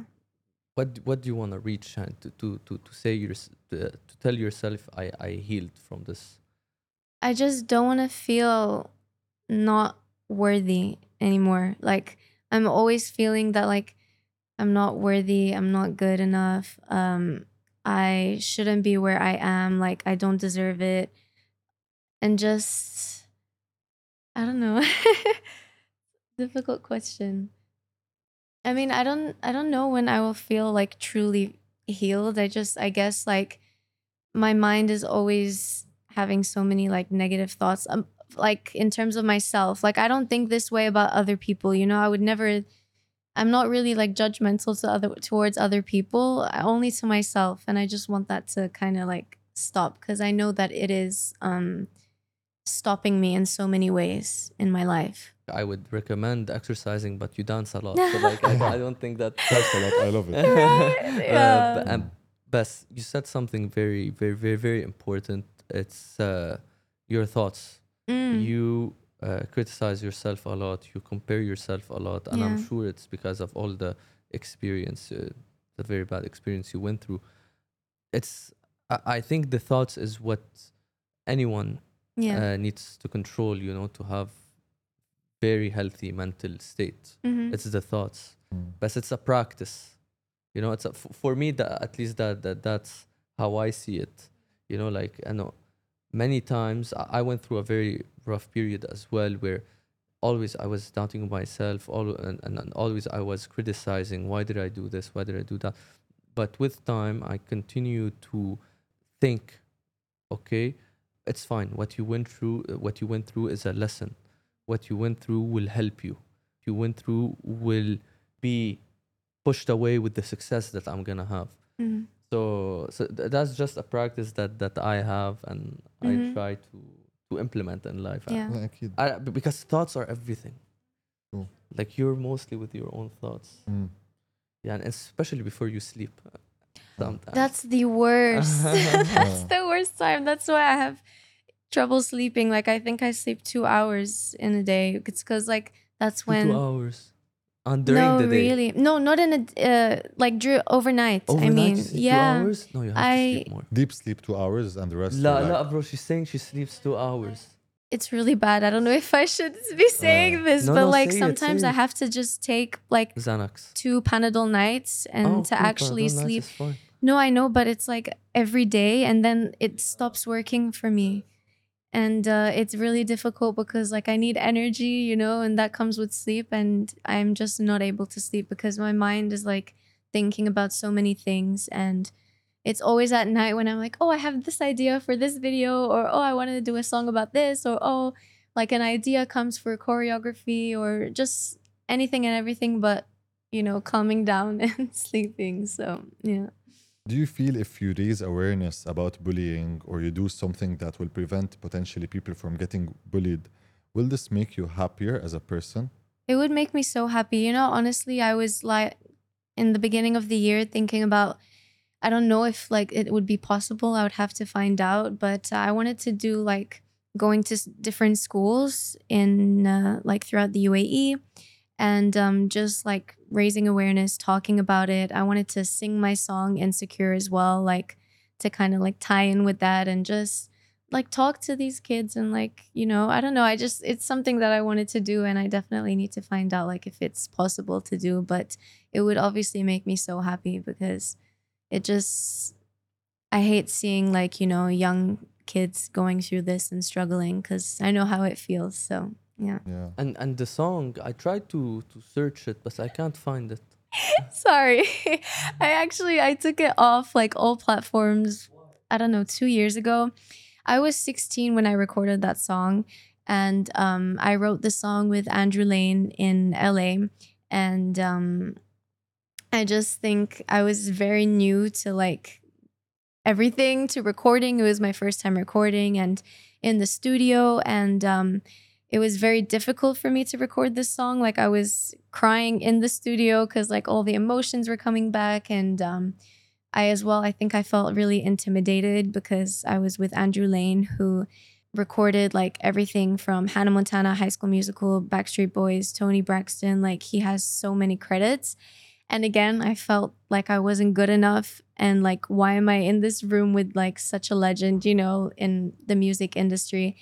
Speaker 3: what what do you want to reach and to to to, to say your to, to tell yourself i i healed from this
Speaker 1: i just don't want to feel not worthy anymore. Like I'm always feeling that like I'm not worthy, I'm not good enough. Um I shouldn't be where I am, like I don't deserve it. And just I don't know. <laughs> Difficult question. I mean, I don't I don't know when I will feel like truly healed. I just I guess like my mind is always having so many like negative thoughts um, like in terms of myself like i don't think this way about other people you know i would never i'm not really like judgmental to other towards other people only to myself and i just want that to kind of like stop because i know that it is um stopping me in so many ways in my life
Speaker 3: I would recommend exercising, but you dance a lot. So like <laughs> I, I don't think that. <laughs>
Speaker 2: Thanks a lot. I love it. <laughs>
Speaker 3: Uh,
Speaker 1: Yeah.
Speaker 3: b- um, Bess, you said something very, very, very, very important. It's uh, your thoughts.
Speaker 1: Mm.
Speaker 3: You uh, criticize yourself a lot. You compare yourself a lot, and I'm sure it's because of all the experience, uh, the very bad experience you went through. It's. I, I think the thoughts is what anyone
Speaker 1: yeah
Speaker 3: uh, needs to control. You know, to have very healthy mental state.
Speaker 1: Mhm.
Speaker 3: It's the thoughts
Speaker 2: Mm.
Speaker 3: but it's a practice you know it's a, f- for me that at least that, that that's how i see it you know like i know many times I, went through a very rough period as well where always i was doubting myself all and, and, and always i was criticizing why did i do this? Why did i do that? But with time i continue to think okay it's fine. What you went through uh, what you went through is a lesson. What you went through will help you. You went through will be pushed away with the success that i'm gonna have.
Speaker 1: Mhm
Speaker 3: so so th- that's just a practice that that i have and i
Speaker 1: Mhm.
Speaker 3: try to to implement in life
Speaker 1: Yeah.
Speaker 2: لا اكيد
Speaker 3: I, b- because thoughts are everything
Speaker 2: True.
Speaker 3: like you're mostly with your own thoughts
Speaker 2: Mm.
Speaker 3: yeah and especially before you sleep uh, sometimes
Speaker 1: That's the worst. <laughs> <laughs> That's
Speaker 2: Yeah.
Speaker 1: the worst time. That's why I have trouble sleeping. Like I think I sleep two hours in a day. It's because like that's
Speaker 3: Two-
Speaker 1: when
Speaker 3: two hours and during
Speaker 1: no,
Speaker 3: the day
Speaker 1: really, no, not in a uh, like drew overnight. I mean,
Speaker 3: you sleep
Speaker 1: yeah,
Speaker 3: two hours no you have to
Speaker 1: I-
Speaker 3: sleep more
Speaker 2: deep sleep two hours and the rest
Speaker 3: La,
Speaker 2: you're
Speaker 3: la, bro, she's saying she sleeps two hours.
Speaker 1: it's really bad. I don't know if I should be saying this,
Speaker 3: No,
Speaker 1: but
Speaker 3: no,
Speaker 1: like
Speaker 3: say it,
Speaker 1: sometimes I have to just take like
Speaker 3: Xanax.
Speaker 1: two Panadol nights and
Speaker 3: Oh,
Speaker 1: to
Speaker 3: cool,
Speaker 1: actually
Speaker 3: Panadol
Speaker 1: sleep. No, I know, but it's like every day and then it stops working for me. And uh, it's really difficult because like I need energy, you know, and that comes with sleep and I'm just not able to sleep because my mind is like thinking about so many things and it's always at night when I'm like, "Oh, I have this idea for this video," or "Oh, I wanted to do a song about this," or "Oh, like an idea comes for choreography or just anything and everything but, you know, calming down <laughs> and sleeping." So, yeah.
Speaker 2: Do you feel if you raise awareness about bullying or you do something that will prevent potentially people from getting bullied, will this make you happier as a person?
Speaker 1: It would make me so happy. You know, honestly, I was like in the beginning of the year thinking about I don't know if like it would be possible. I would have to find out, but I wanted to do like going to different schools in uh, like throughout the UAE and um just like raising awareness, talking about it. I wanted to sing my song Insecure as well, like to kind of like tie in with that and just like talk to these kids and like you know i don't know i just it's something that i wanted to do and i definitely need to find out like if it's possible to do but it would obviously make me so happy because it just i hate seeing like you know young kids going through this and struggling because i know how it feels so yeah
Speaker 2: Yeah.
Speaker 3: And and the song, I tried to to search it, but I can't find it. <laughs>
Speaker 1: sorry <laughs> i actually i took it off like all platforms i don't know two years ago i was 16 when i recorded that song and um, i wrote the song with andrew lane in la and um, i just think i was very new to like everything to recording it was my first time recording and in the studio and um, it was very difficult for me to record this song. Like i was crying in the studio because like all the emotions were coming back and um, i as well i think i felt really intimidated because i was with andrew lane who recorded like everything from hannah montana high school musical backstreet boys toni braxton. Like he has so many credits. And again i felt like i wasn't good enough and like why am i in this room with like such a legend you know in the music industry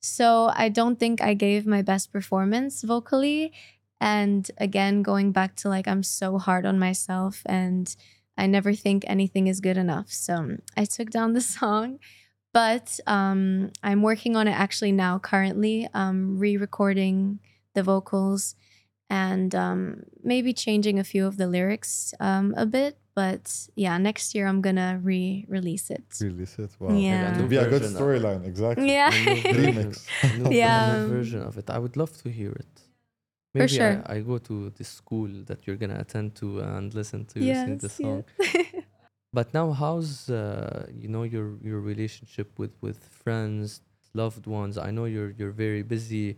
Speaker 1: so I don't think I gave my best performance vocally. And again, going back to like, I'm so hard on myself and I never think anything is good enough. So I took down the <laughs> song, but um, I'm working on it actually now, currently, um, re recording the vocals and um, maybe changing a few of the lyrics um, a bit. But yeah, next year I'm gonna re release it.
Speaker 2: Release it. Wow.
Speaker 1: Yeah.
Speaker 2: It'll be a good storyline. Exactly.
Speaker 1: Yeah. <laughs>
Speaker 2: Remix.
Speaker 3: version, a new <laughs>
Speaker 1: Yeah.
Speaker 3: version of it. I would love to hear it.
Speaker 1: For
Speaker 3: Maybe
Speaker 1: sure.
Speaker 3: I, I go to the school that you're gonna attend to and listen to you sing the song.
Speaker 1: yes. <laughs>
Speaker 3: But now, how's uh, you know your your relationship with with friends, loved ones? I know you're you're very busy.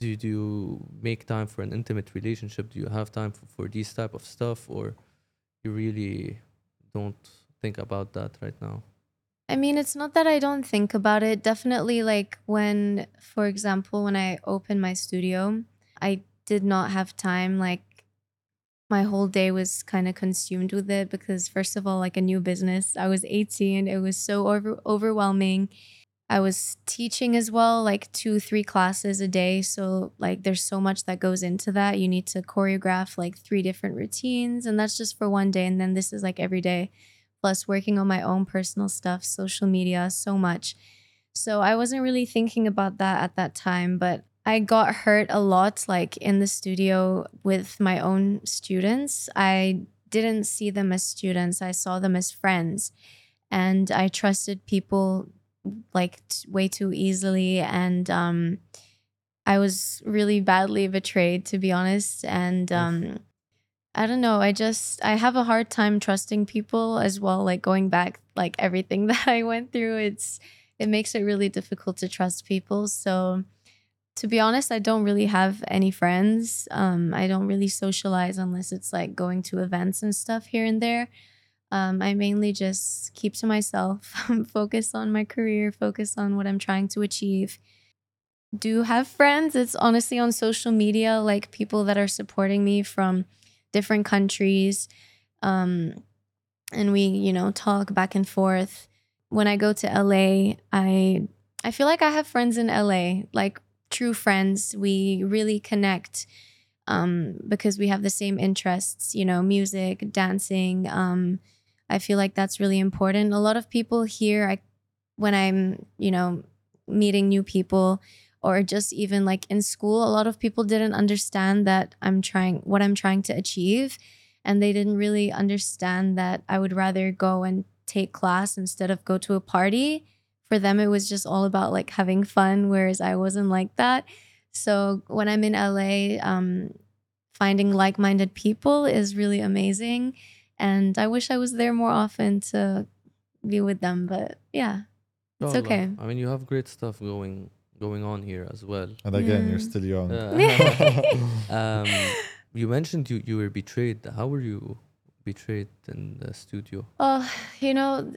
Speaker 3: Do you, do you make time for an intimate relationship? Do you have time for, for these type of stuff, or you really don't think about that right now?
Speaker 1: I mean, it's not that I don't think about it. Definitely, like when, for example, when I opened my studio, I did not have time. Like, my whole day was kind of consumed with it because, first of all, like a new business, I was 18. It was so over- overwhelming. I was teaching as well, like two, three classes a day. So, like, there's so much that goes into that. You need to choreograph like three different routines, and that's just for one day. And then this is like every day plus working on my own personal stuff, social media, so much. So I wasn't really thinking about that at that time, but I got hurt a lot like in the studio with my own students. I didn't see them as students, I saw them as friends. And I trusted people like t- way too easily and um I was really badly betrayed to be honest and um I don't know I just I have a hard time trusting people as well like going back like everything <laughs> that I went through it's it makes it really difficult to trust people so to be honest, I don't really have any friends. Um, I don't really socialize unless it's like going to events and stuff here and there. Um, I mainly just keep to myself, <laughs> focus on my career, focus on what I'm trying to achieve. Do have friends. It's honestly on social media, like people that are supporting me from different countries. Um, and we, you know, talk back and forth. When I go to LA, I I feel like I have friends in LA, like true friends. We really connect um, because we have the same interests, you know, music, dancing. Um, I feel like that's really important. A lot of people here, I, when I'm, you know, meeting new people or just even like in school, a lot of people didn't understand that I'm trying, what I'm trying to achieve. And they didn't really understand that I would rather go and take class instead of go to a party. For them, it was just all about like having fun, whereas I wasn't like that. So when I'm in LA, um, finding like minded people is really amazing and I wish I was there more often to be with them. But yeah, it's
Speaker 3: Inshallah.
Speaker 1: okay.
Speaker 3: I mean, you have great stuff going going on here as well.
Speaker 2: And again, you're still young.
Speaker 3: Uh, <laughs> <laughs> um, you mentioned you you were betrayed. How were you betrayed in the studio?
Speaker 1: Oh, you know,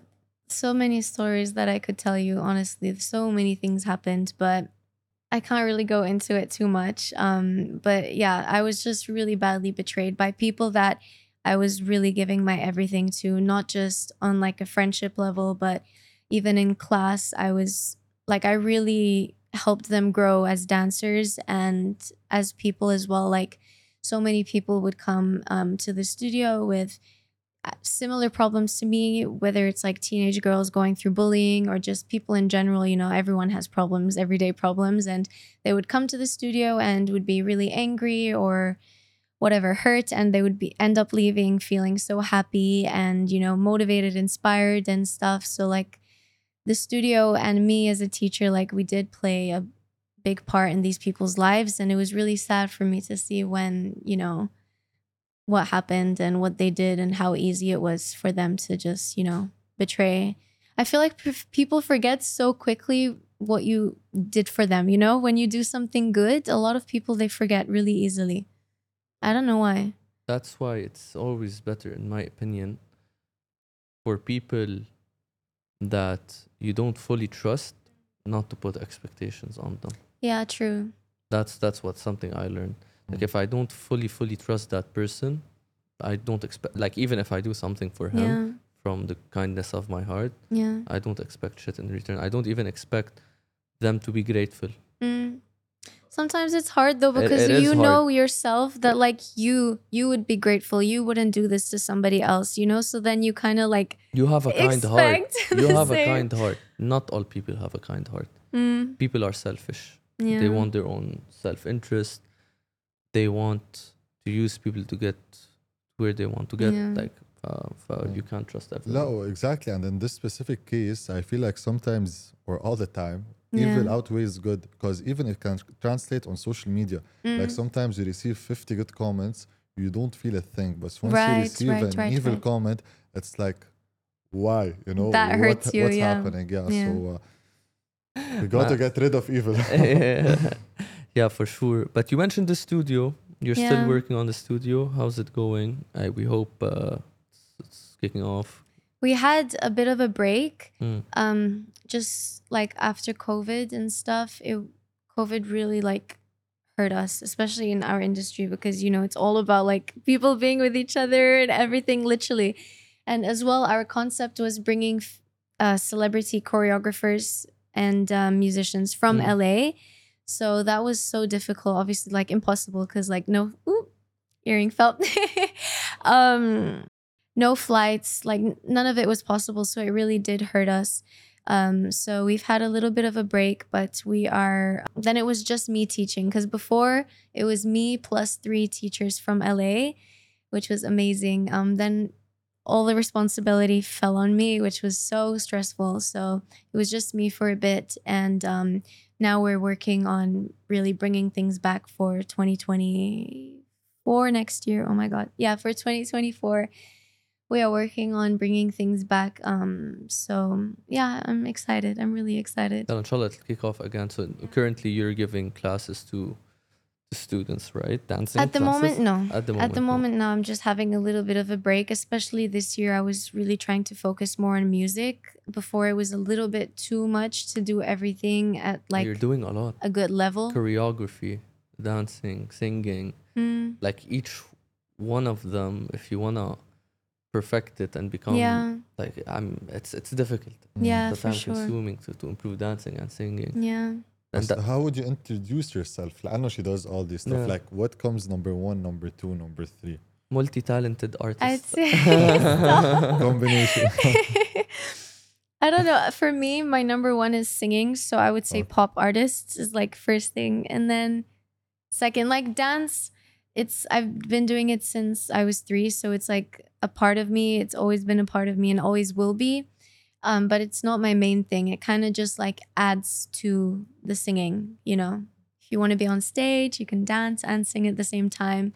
Speaker 1: so many stories that I could tell you. Honestly, so many things happened, but I can't really go into it too much. Um, but yeah, I was just really badly betrayed by people that I was really giving my everything to, not just on like a friendship level, but even in class, I was like, I really helped them grow as dancers and as people as well. Like, so many people would come um, to the studio with uh, similar problems to me, whether it's like teenage girls going through bullying or just people in general. You know, everyone has problems, everyday problems. And they would come to the studio and would be really angry or whatever hurt and they would be end up leaving feeling so happy and you know motivated inspired and stuff. So like the studio and me as a teacher like we did play a big part in these people's lives. And it was really sad for me to see when you know what happened and what they did and how easy it was for them to just you know betray. I feel like people forget so quickly what you did for them you know? When you do something good a lot of people they forget really easily i don't know why
Speaker 3: That's why it's always better, in my opinion, for people that you don't fully trust, not to put expectations on them.
Speaker 1: yeah true
Speaker 3: That's that's what something I learned. Like if I don't fully fully trust that person, I don't expect like even if I do something for him
Speaker 1: yeah
Speaker 3: from the kindness of my heart,
Speaker 1: yeah
Speaker 3: I don't expect shit in return. I don't even expect them to be grateful.
Speaker 1: Mm. Sometimes it's hard though
Speaker 3: It-
Speaker 1: because
Speaker 3: it is
Speaker 1: you
Speaker 3: hard.
Speaker 1: know yourself that like you you would be grateful. You wouldn't do this to somebody else, you know? So then you kind of like
Speaker 3: You have a kind heart. <laughs> You
Speaker 1: the
Speaker 3: have a kind heart. Not all people have a kind heart.
Speaker 1: Mm,
Speaker 3: People are selfish.
Speaker 1: yeah.
Speaker 3: They want their own self-interest. They want to use people to get where they want to get.
Speaker 1: Yeah.
Speaker 3: Like, uh, uh, you can't trust everyone.
Speaker 2: No, exactly. And in this specific case, I feel like sometimes or all the time, evil outweighs good because even it can translate on social media. Like
Speaker 1: Mm.
Speaker 2: sometimes you receive 50 good comments, you don't feel a thing. But once
Speaker 1: Right,
Speaker 2: you receive
Speaker 1: right,
Speaker 2: an
Speaker 1: right,
Speaker 2: evil
Speaker 1: right.
Speaker 2: comment, it's like, why? You know,
Speaker 1: That hurts you,
Speaker 2: what's
Speaker 1: yeah.
Speaker 2: happening? Yeah.
Speaker 1: Yeah.
Speaker 2: So uh, we got to get rid of evil. <laughs>
Speaker 3: yeah, for sure. But you mentioned the studio. You're
Speaker 1: Yeah.
Speaker 3: still working on the studio. How's it going? I, we hope uh, it's, it's kicking off.
Speaker 1: We had a bit of a break.
Speaker 3: Mm.
Speaker 1: Um just like after COVID and stuff, it COVID really like hurt us, especially in our industry because you know, it's all about like people being with each other and everything literally. And as well, our concept was bringing f- uh, celebrity choreographers and um, musicians from
Speaker 3: Mm.
Speaker 1: LA. So that was so difficult, obviously, like impossible because like no ooh, earring felt. <laughs> um, no flights, like none of it was possible. So it really did hurt us. Um, so we've had a little bit of a break, but we are. Then it was just me teaching because before it was me plus three teachers from LA, which was amazing. Um, then all the responsibility fell on me, which was so stressful. So it was just me for a bit. And um, now we're working on really bringing things back for 2024 next year. Oh my God. Yeah, for 2024 we are working on bringing things back. Um, so yeah, I'm excited. I'm really excited.
Speaker 3: Then inshallah it'll kick off again. So currently you're giving classes to the students, right? Dancing
Speaker 1: At the
Speaker 3: classes?
Speaker 1: moment, no.
Speaker 3: At the moment.
Speaker 1: At the
Speaker 3: no.
Speaker 1: moment, no. I'm just having a little bit of a break. Especially this year, I was really trying to focus more on music. Before, it was a little bit too much to do everything at like
Speaker 3: you're doing a lot.
Speaker 1: a good level.
Speaker 3: Choreography, dancing, singing.
Speaker 1: Mm,
Speaker 3: Like each one of them, if you wanna perfect it and become
Speaker 1: yeah,
Speaker 3: like I'm it's it's difficult.
Speaker 1: yeah,
Speaker 3: It's
Speaker 1: for
Speaker 3: time
Speaker 1: sure.
Speaker 3: consuming to, to improve dancing and singing.
Speaker 1: Yeah.
Speaker 3: And
Speaker 2: So
Speaker 3: that,
Speaker 2: how would you introduce yourself? لأنه she does all this stuff.
Speaker 3: Yeah.
Speaker 2: Like what comes number one, number two, number three?
Speaker 3: multi-talented
Speaker 1: I'd
Speaker 3: artist.
Speaker 1: say. <laughs>
Speaker 2: Combination. <laughs>
Speaker 1: I don't know. For me, my number one is singing. So I would say
Speaker 2: Okay.
Speaker 1: pop artists is like first thing. And then second, like dance, it's I've been doing it since I was three. So it's like a part of me. It's always been a part of me and always will be. Um, but it's not my main thing. It kind of just like adds to the singing, you know. If you want to be on stage, you can dance and sing at the same time.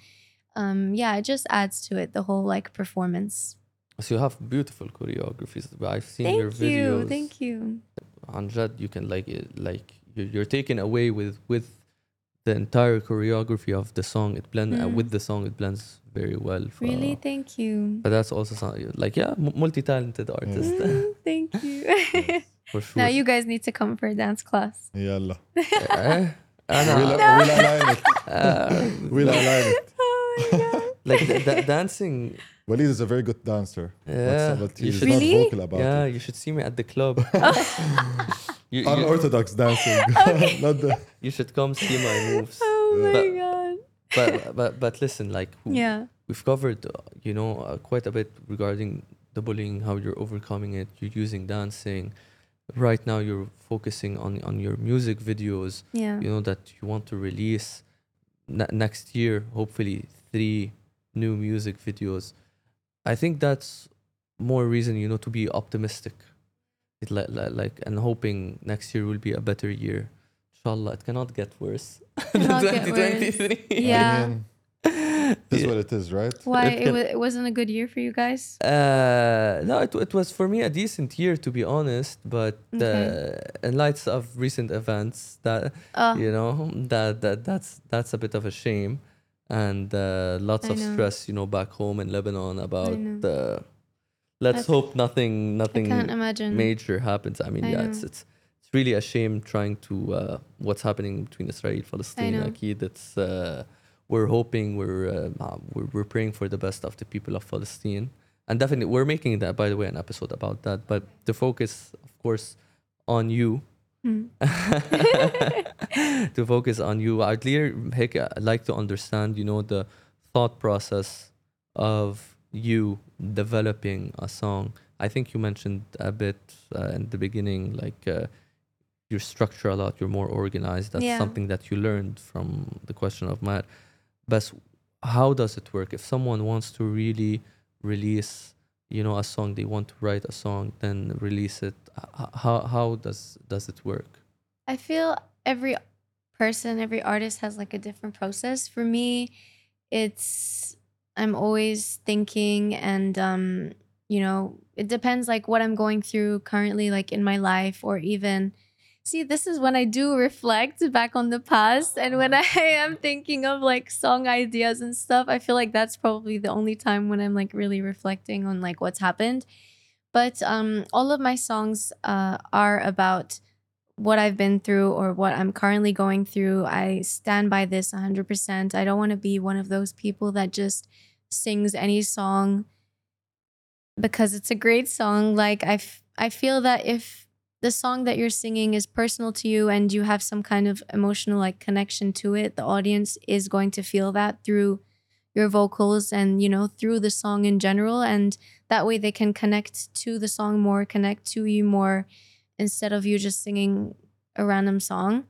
Speaker 1: Um, yeah, it just adds to it, the whole like performance.
Speaker 3: so you have beautiful choreographies. I've seen your videos.
Speaker 1: Thank you. Thank you.
Speaker 3: on Jad, you can like it, like you're, you're taken away with with the entire choreography of the song it blends
Speaker 1: mm.
Speaker 3: uh, with mm. the song it blends very well for,
Speaker 1: really? Thank you.
Speaker 3: But that's also something like yeah multi-talented mm. artist.
Speaker 1: Mm, thank you. <laughs>
Speaker 3: Yes, for <laughs> sure.
Speaker 1: now you guys need to come for a dance class.
Speaker 2: Yalla.
Speaker 3: Yeah. <laughs>
Speaker 2: we'll, we'll align it.
Speaker 1: Oh we'll
Speaker 3: like the, the dancing.
Speaker 2: Walid is a very good dancer.
Speaker 3: Yeah.
Speaker 2: but,
Speaker 3: you should,
Speaker 1: really?
Speaker 3: yeah
Speaker 2: it.
Speaker 3: you should see me at the club you, you,
Speaker 2: Unorthodox dancing. <laughs> <laughs> not the.
Speaker 3: you should come see my moves. <laughs>
Speaker 1: Oh my
Speaker 3: But-
Speaker 1: god.
Speaker 3: But but but listen, like w-
Speaker 1: Yeah.
Speaker 3: we've covered uh, you know uh, quite a bit regarding the bullying how you're overcoming it you're using dancing right now you're focusing on on your music videos
Speaker 1: Yeah.
Speaker 3: you know that you want to release ne- next year hopefully three new music videos i think that's more reason you know to be optimistic it like, like, like and hoping next year will be a better year inshallah it cannot get worse <laughs> than
Speaker 1: Cannot get worse.
Speaker 3: 2023
Speaker 1: Yeah.
Speaker 2: I this is what it is, right?
Speaker 1: Why
Speaker 3: It
Speaker 1: it,
Speaker 3: can-
Speaker 1: it wasn't a good year for you guys?
Speaker 3: Uh, no, it, it was for me a decent year to be honest, but uh, in lights of recent events, that
Speaker 1: Oh,
Speaker 3: you know that that that's that's a bit of a shame, and uh, lots
Speaker 1: I
Speaker 3: of
Speaker 1: know.
Speaker 3: stress, you know, back home in Lebanon about
Speaker 1: know.
Speaker 3: the. Let's hope nothing nothing major happens. I mean,
Speaker 1: I
Speaker 3: yeah, it's
Speaker 1: know.
Speaker 3: it's it's really a shame trying to uh, what's happening between Israel and
Speaker 1: Palestine.
Speaker 3: Akid, it's uh, we're hoping we're, uh, uh, we're we're praying for the best of the people of Palestine, and definitely we're making that by the way an episode about that. But the focus, of course, on you.
Speaker 1: Hmm. <laughs>
Speaker 3: to focus on you, I'd like to understand, you know, the thought process of you developing a song. I think you mentioned a bit uh, in the beginning, like uh, your structure a lot. You're more organized. That's
Speaker 1: Yeah.
Speaker 3: something that you learned from the question of Matt. But how does it work if someone wants to really release, you know, a song? They want to write a song, then release it. How how does does it work?
Speaker 1: I feel every person, every artist has like a different process. For me, it's I'm always thinking and um, you know, it depends like what I'm going through currently like in my life or even See, this is when I do reflect back on the past and when I am thinking of like song ideas and stuff, I feel like that's probably the only time when I'm like really reflecting on like what's happened. But um all of my songs uh are about what I've been through or what I'm currently going through. I stand by this 100%. I don't want to be one of those people that just sings any song because it's a great song. Like I, f- I feel that if the song that you're singing is personal to you and you have some kind of emotional like connection to it, the audience is going to feel that through your vocals and you know through the song in general and that way they can connect to the song more, connect to you more instead of you just singing a random song.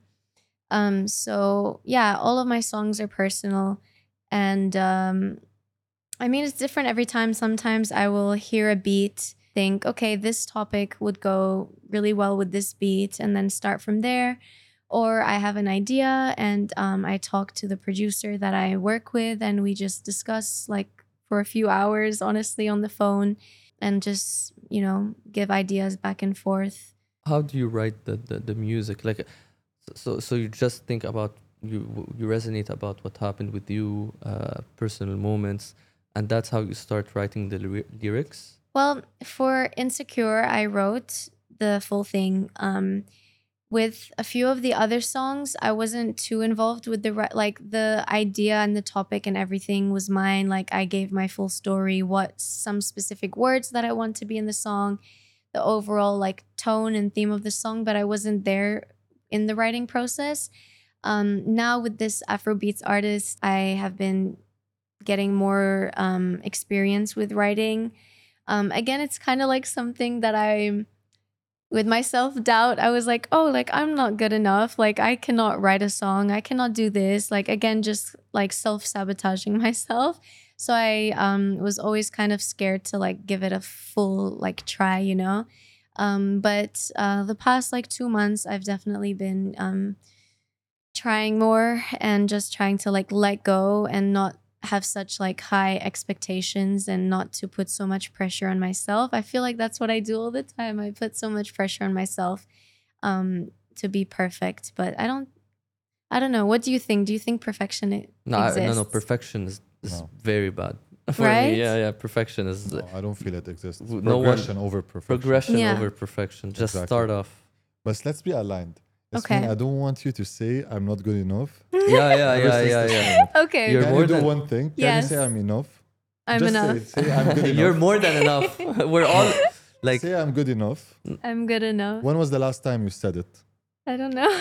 Speaker 1: Um, so yeah, all of my songs are personal, and um, I mean, it's different every time. Sometimes I will hear a beat, think, okay, this topic would go really well with this beat, and then start from there. Or I have an idea and um, I talk to the producer that I work with, and we just discuss like for a few hours, honestly, on the phone, and just, you know, give ideas back and forth.
Speaker 3: How do you write the, the, the music? Like, so so you just think about you you resonate about what happened with you, uh, personal moments, and that's how you start writing the lyri- lyrics.
Speaker 1: Well, for Insecure, I wrote the full thing. Um, with a few of the other songs, I wasn't too involved with the ri- like the idea and the topic and everything was mine. Like I gave my full story, what some specific words that I want to be in the song, the overall like tone and theme of the song, but I wasn't there in the writing process. Um, now with this Afrobeats artist, I have been getting more um, experience with writing. Um, again, it's kind of like something that I, with my self doubt, I was like, oh, like I'm not good enough. Like I cannot write a song. I cannot do this. Like again, just like self sabotaging <laughs> myself. So I um, was always kind of scared to like give it a full like try, you know. Um, but uh, the past like two months, I've definitely been um, trying more and just trying to like let go and not have such like high expectations and not to put so much pressure on myself. I feel like that's what I do all the time. I put so much pressure on myself um to be perfect, but I don't I don't know. What do you think? Do you think perfection e-
Speaker 3: No, I- no, no. Perfection is, is
Speaker 2: No.
Speaker 3: very bad. <laughs> For
Speaker 1: Right?
Speaker 3: me, yeah, yeah. Perfection is
Speaker 2: No, I don't feel it exists.
Speaker 3: W- no one-
Speaker 2: Progression over perfection.
Speaker 3: progression
Speaker 1: Yeah.
Speaker 3: over perfection. Just
Speaker 2: Exactly.
Speaker 3: start off.
Speaker 2: But let's be aligned Yasmin,
Speaker 1: Okay.
Speaker 2: I don't want you to say I'm not good enough. <laughs>
Speaker 3: Yeah, yeah,
Speaker 2: Ever
Speaker 3: yeah,
Speaker 2: since
Speaker 3: yeah,
Speaker 2: this
Speaker 3: yeah.
Speaker 2: moment.
Speaker 1: Okay,
Speaker 3: You're
Speaker 2: Can
Speaker 3: more
Speaker 2: you do
Speaker 3: than-
Speaker 2: one thing? Can
Speaker 1: Yes.
Speaker 2: you say I'm enough?
Speaker 1: I'm
Speaker 2: Just
Speaker 1: enough.
Speaker 2: Say, it. say I'm good <laughs> enough.
Speaker 3: You're more than enough. <laughs> We're all like
Speaker 2: say I'm good enough.
Speaker 1: I'm good enough.
Speaker 2: When was the last time you said it?
Speaker 1: I don't know.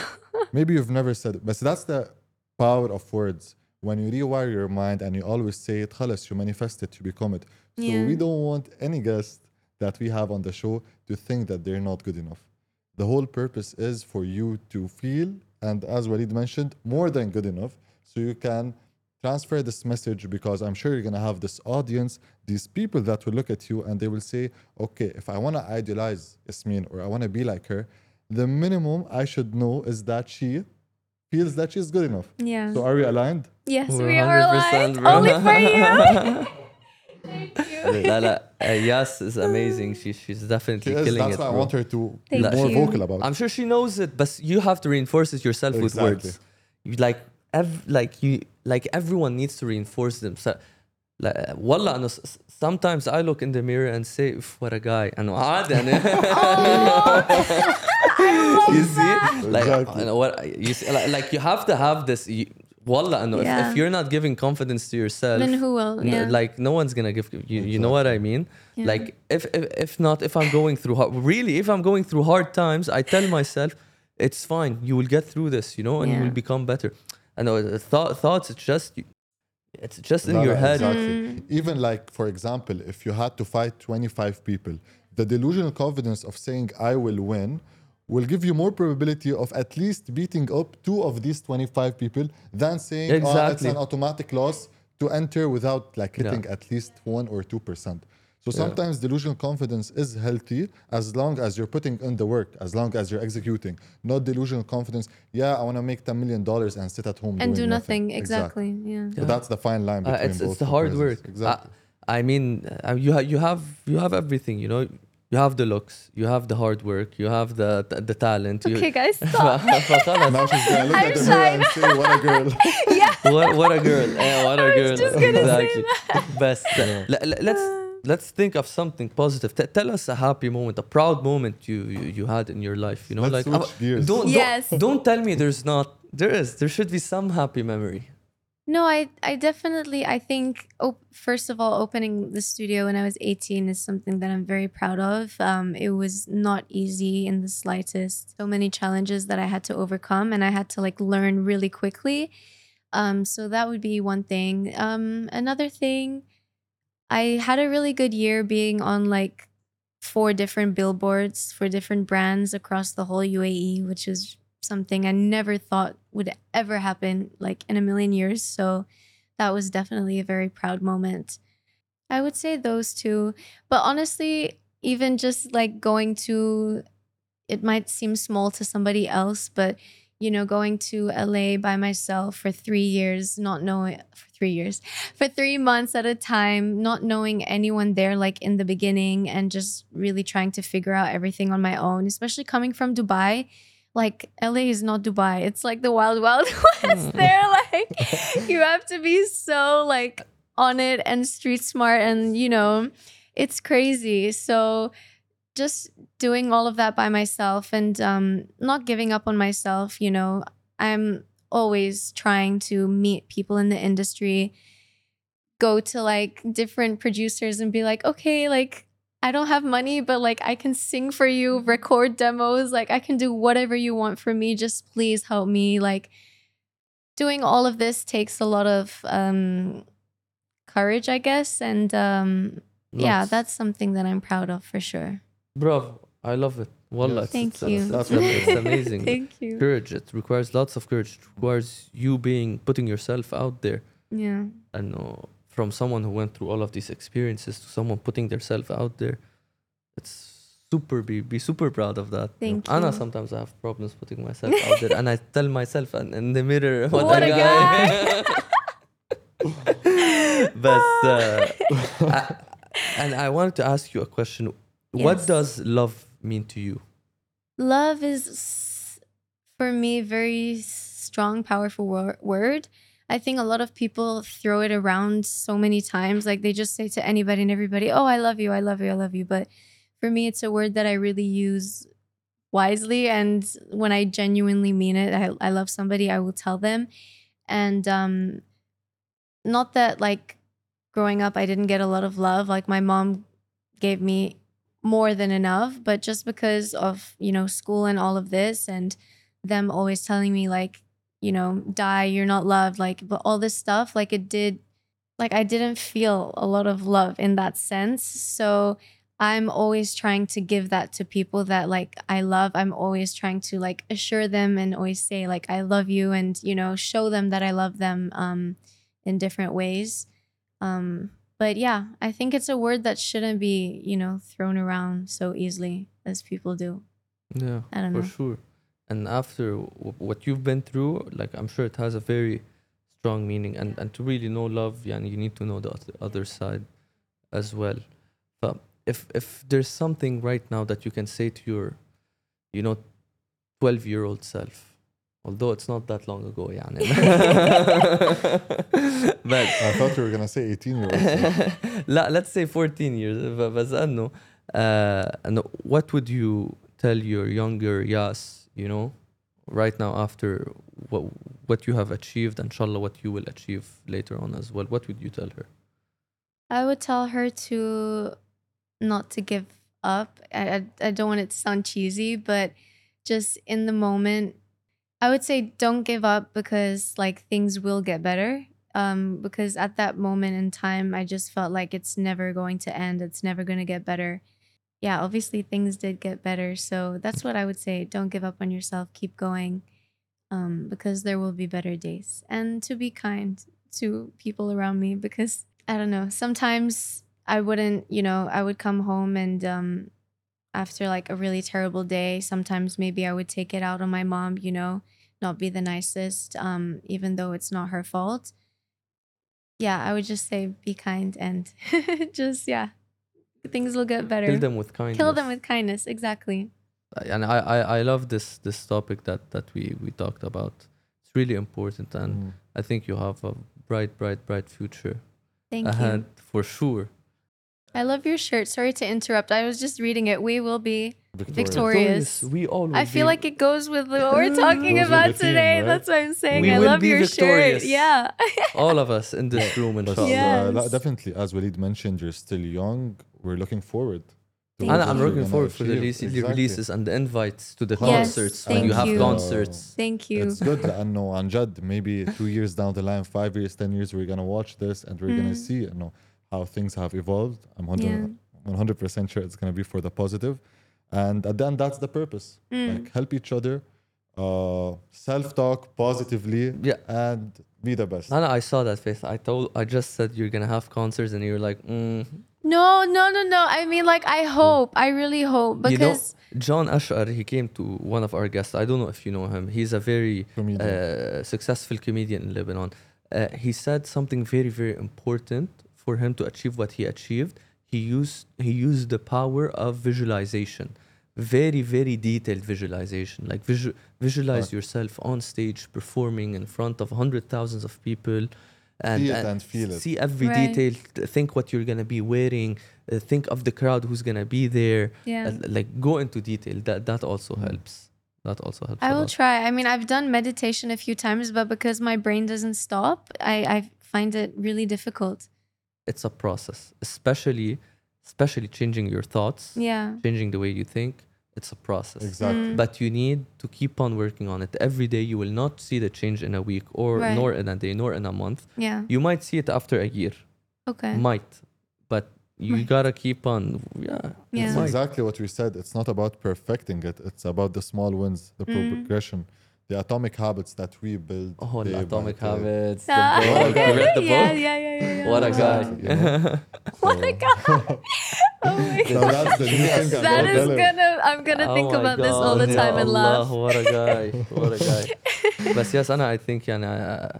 Speaker 2: Maybe you've never said it. But that's the power of words. When you rewire your mind and you always say it, خلاص, you manifest it, you become it. So
Speaker 1: Yeah.
Speaker 2: we don't want any guest that we have on the show to think that they're not good enough. The whole purpose is for you to feel, and as Walid mentioned, more than good enough. So you can transfer this message because I'm sure you're going to have this audience, these people that will look at you and they will say, okay, if I want to idolize Yasmin or I want to be like her, the minimum I should know is that she feels that she's good enough.
Speaker 1: yeah.
Speaker 2: So are we aligned?
Speaker 1: yes,
Speaker 3: We're
Speaker 1: we are aligned. Only for you. <laughs>
Speaker 3: لا لا uh, Yas is amazing. She she's definitely
Speaker 2: Yes,
Speaker 3: killing
Speaker 2: that's
Speaker 3: it.
Speaker 2: why I
Speaker 3: bro.
Speaker 2: want her to be
Speaker 1: Thank
Speaker 2: more
Speaker 1: you.
Speaker 2: vocal about
Speaker 3: I'm
Speaker 2: it.
Speaker 3: sure she knows it, but you have to reinforce it yourself with
Speaker 2: Exactly.
Speaker 3: words. You like ev- like you like everyone needs to reinforce themselves. Like, والله أنا s- s- sometimes I look in the mirror and say "Oof, what a guy and <laughs> <laughs> عادي أنا you see like
Speaker 2: Exactly.
Speaker 3: you know what you see, like, like you have to have this you, Wallah, no,
Speaker 1: yeah.
Speaker 3: if, if, you're not giving confidence to yourself,
Speaker 1: then who will? Yeah.
Speaker 3: Like, no one's gonna give you, exactly. you know what I mean?
Speaker 1: Yeah.
Speaker 3: Like, if, if, if not, if I'm going through, hard, really, if I'm going through hard times, I tell myself, it's fine, you will get through this, you know, and you will become better. And know uh, th- thoughts, it's just, it's just in
Speaker 2: no,
Speaker 3: your head.
Speaker 2: Exactly.
Speaker 1: Mm.
Speaker 2: Even like, for example, if you had to fight 25 people, the delusional confidence of saying, I will win will give you more probability of at least beating up two of these 25 people than saying oh, it's an automatic loss to enter without like
Speaker 3: Yeah.
Speaker 2: hitting at least one or two percent. So sometimes delusional confidence is healthy as long as you're putting in the work, as long as you're executing. Not delusional confidence. Yeah, I want to make ten million dollars and sit at home
Speaker 1: and
Speaker 2: doing
Speaker 1: do nothing. Exactly. Yeah.
Speaker 2: So that's the fine line
Speaker 3: Uh,
Speaker 2: between
Speaker 3: it's
Speaker 2: both
Speaker 3: it's the hard work.
Speaker 2: Exactly.
Speaker 3: I, I mean uh, you ha- you have you have everything you know you have the looks, you have the hard work, you have the the talent.
Speaker 1: Okay, you, guys, <laughs> stop.
Speaker 2: now she's gonna look
Speaker 1: I'm
Speaker 2: at the mirror and say, "What a girl!" <laughs> yeah.
Speaker 3: what, what a girl! Yeah, what a girl! exactly. Best. Yeah. let's let's think of something positive. T tell us a happy moment, a proud moment you you, you had in your life. You know,
Speaker 2: let's
Speaker 3: like
Speaker 2: don't,
Speaker 3: don't,
Speaker 1: yes.
Speaker 3: don't tell me there's not there is there should be some happy memory.
Speaker 1: No, I I definitely I think op- first of all opening the studio when I was 18 is something that I'm very proud of. Um, it was not easy in the slightest. So many challenges that I had to overcome and I had to like learn really quickly. Um, so that would be one thing. Um, another thing, I had a really good year being on like four different billboards for different brands across the whole UAE, which is something I never thought would ever happen like in a million years. So that was definitely a very proud moment. I would say those two. But honestly, even just like going to, it might seem small to somebody else, but you know, going to LA by myself for three years, not knowing, for three years, for three months at a time, not knowing anyone there like in the beginning and just really trying to figure out everything on my own, especially coming from Dubai. Like LA is not Dubai. It's like the wild, wild <laughs> west there. <laughs> Like you have to be so like on it and street smart and you know, it's crazy. So just doing all of that by myself and um, not giving up on myself. You know, I'm always trying to meet people in the industry, go to like different producers and be like, okay, like I don't have money, but like I can sing for you, record demos, like I can do whatever you want for me. Just please help me. Like doing all of this takes a lot of um courage, I guess. And um yeah, that's something that I'm proud of for sure.
Speaker 3: Bravo. I love it. Wallah,
Speaker 2: Yes.
Speaker 1: Thank
Speaker 3: it's,
Speaker 1: you.
Speaker 3: It's,
Speaker 2: That's
Speaker 3: it's, <laughs> it's amazing.
Speaker 1: Thank you.
Speaker 3: Courage. It requires lots of courage. It requires you being putting yourself out there.
Speaker 1: Yeah.
Speaker 3: And uh, from someone who went through all of these experiences to someone putting themselves out there, it's super be be super proud of that.
Speaker 1: Thank you,
Speaker 3: Anna
Speaker 1: you.
Speaker 3: sometimes I have problems putting myself out there, and I tell myself and in the mirror, what, <laughs>
Speaker 1: What
Speaker 3: a
Speaker 1: a
Speaker 3: guy. <laughs> but <laughs> uh, I, and I wanted to ask you a question. What does love mean to you?
Speaker 1: Love is for me very strong, powerful wor- word. I think a lot of people throw it around so many times. Like they just say to anybody and everybody, "Oh, I love you, I love you, I love you." But for me, it's a word that I really use wisely. And when I genuinely mean it, I, I love somebody, I will tell them. And um, not that like growing up, I didn't get a lot of love. Like my mom gave me more than enough, but just because of, you know, school and all of this and them always telling me like, you know, die, you're not loved, like but all this stuff, like it did like I didn't feel a lot of love in that sense. So I'm always trying to give that to people that like I love. I'm always trying to like assure them and always say like I love you and you know show them that I love them um in different ways. Um but yeah, I think it's a word that shouldn't be, you know, thrown around so easily as people do.
Speaker 3: Yeah,
Speaker 1: I don't know.
Speaker 3: for sure and after w- what you've been through like i'm sure it has a very strong meaning. And, and to really know love yeah, and you need to know the other side as well. But if if there's something right now that you can say to your you know 12 year old self although it's not that long ago yeah <laughs> <laughs> but
Speaker 2: i thought you were going to say 18
Speaker 3: years. <laughs> let's say 14 years but uh, and what would you tell your younger Yas you know right now after what what you have achieved inshallah what you will achieve later on as well what would you tell her
Speaker 1: I would tell her to not to give up. I, I, don't want it to sound cheesy, but just in the moment, I would say don't give up because like things will get better. Um, because at that moment in time, I just felt like it's never going to end. It's never going to get better. Yeah, obviously things did get better. So that's what I would say. Don't give up on yourself. Keep going. Um, because there will be better days. And to be kind to people around me because I don't know. Sometimes I wouldn't, you know, I would come home and um after like a really terrible day, sometimes maybe I would take it out on my mom, you know, not be the nicest um even though it's not her fault. Yeah, I would just say be kind and <laughs> just yeah. Things will get better.
Speaker 3: kill them with kindness
Speaker 1: Kill them with kindness, exactly.
Speaker 3: and I, I I love this this topic that that we we talked about it's really important and
Speaker 2: Mm.
Speaker 3: I think you have a bright bright bright future
Speaker 1: Thank
Speaker 3: ahead
Speaker 1: you.
Speaker 3: for sure
Speaker 1: I love your shirt. Sorry to interrupt. I was just reading it. We will be
Speaker 2: Victoria.
Speaker 1: Victorious.
Speaker 3: we all
Speaker 1: I feel
Speaker 3: be-
Speaker 1: like it goes with what we're talking about
Speaker 2: the theme,
Speaker 1: today.
Speaker 2: right?
Speaker 1: That's what I'm saying.
Speaker 3: We
Speaker 1: I love your
Speaker 3: victorious.
Speaker 1: shirt. Yeah.
Speaker 3: all of us in this room <laughs>
Speaker 2: But,
Speaker 3: inshallah
Speaker 2: uh, definitely, as Walid mentioned, you're still young We're looking forward. to
Speaker 1: Thank
Speaker 2: what
Speaker 3: Anna,
Speaker 1: you.
Speaker 3: I'm
Speaker 2: you're
Speaker 3: looking
Speaker 2: gonna
Speaker 3: forward for the,
Speaker 2: achieve.
Speaker 3: release, the
Speaker 2: Exactly.
Speaker 3: releases and the invites to the
Speaker 2: Yes,
Speaker 3: concerts when
Speaker 1: thank
Speaker 3: you have
Speaker 1: you.
Speaker 3: concerts.
Speaker 1: Thank you.
Speaker 2: It's good لأنه عن جد maybe two years down the line, five years, ten years, we're gonna watch this and we're gonna
Speaker 1: Mm.
Speaker 2: see you know how things have evolved. I'm 100 100% sure it's gonna be for the positive. And at the end, that's the purpose.
Speaker 1: Mm.
Speaker 2: Like help each other, uh, self-talk positively
Speaker 3: Yeah.
Speaker 2: and be the best.
Speaker 3: Nana, I saw that face. I told, I just said you're gonna have concerts, and you're like, mm.
Speaker 1: no, no, no, no. I mean, like, I hope. I really hope
Speaker 3: you know,
Speaker 1: because
Speaker 3: John Ashar, he came to one of our guests. I don't know if you know him. He's a very
Speaker 2: Comedian.
Speaker 3: uh, successful comedian in Lebanon. Uh, he said something very, very important for him to achieve what he achieved. He used he used the power of visualization, very, very detailed visualization. Like visu- visualize
Speaker 2: Right.
Speaker 3: yourself on stage performing in front of hundred thousands of people. And,
Speaker 2: See it and feel it.
Speaker 3: See every
Speaker 1: Right.
Speaker 3: detail. Think what you're gonna be wearing. Uh, think of the crowd who's gonna be there.
Speaker 1: yeah.
Speaker 3: Uh, like go into detail that that also helps that also helps
Speaker 1: I will try. I mean, I've done meditation a few times, but because my brain doesn't stop, I, I find it really difficult.
Speaker 3: it's a process especially especially changing your thoughts
Speaker 1: Yeah.
Speaker 3: changing the way you think it's a process
Speaker 2: Exactly.
Speaker 1: Mm.
Speaker 3: but you need to keep on working on it every day you will not see the change in a week or
Speaker 1: Right.
Speaker 3: nor in a day nor in a month
Speaker 1: Yeah.
Speaker 3: you might see it after a year
Speaker 1: Okay.
Speaker 3: might but you
Speaker 1: Might.
Speaker 3: gotta keep on yeah
Speaker 1: Yeah.
Speaker 2: It's exactly what we said. It's not about perfecting it. It's about the small wins, the
Speaker 1: Mm.
Speaker 2: progression, the atomic habits that we build.
Speaker 3: oh the atomic
Speaker 2: day.
Speaker 3: habits the
Speaker 1: Ah,
Speaker 3: book. you read the
Speaker 1: yeah,
Speaker 3: book
Speaker 1: yeah, yeah, yeah, yeah.
Speaker 3: what a guy
Speaker 2: you know? <laughs>
Speaker 1: What a guy. Oh my <laughs>
Speaker 2: So
Speaker 1: god.
Speaker 2: that's the new thing. I'm
Speaker 1: That
Speaker 2: gonna
Speaker 1: is
Speaker 2: tell him.
Speaker 1: gonna I'm gonna
Speaker 3: Oh
Speaker 1: think
Speaker 3: my
Speaker 1: about this all the time
Speaker 3: ya
Speaker 1: and
Speaker 3: Allah,
Speaker 1: laugh.
Speaker 3: What a guy. What a guy. <laughs> but yes, Anna, I think yeah,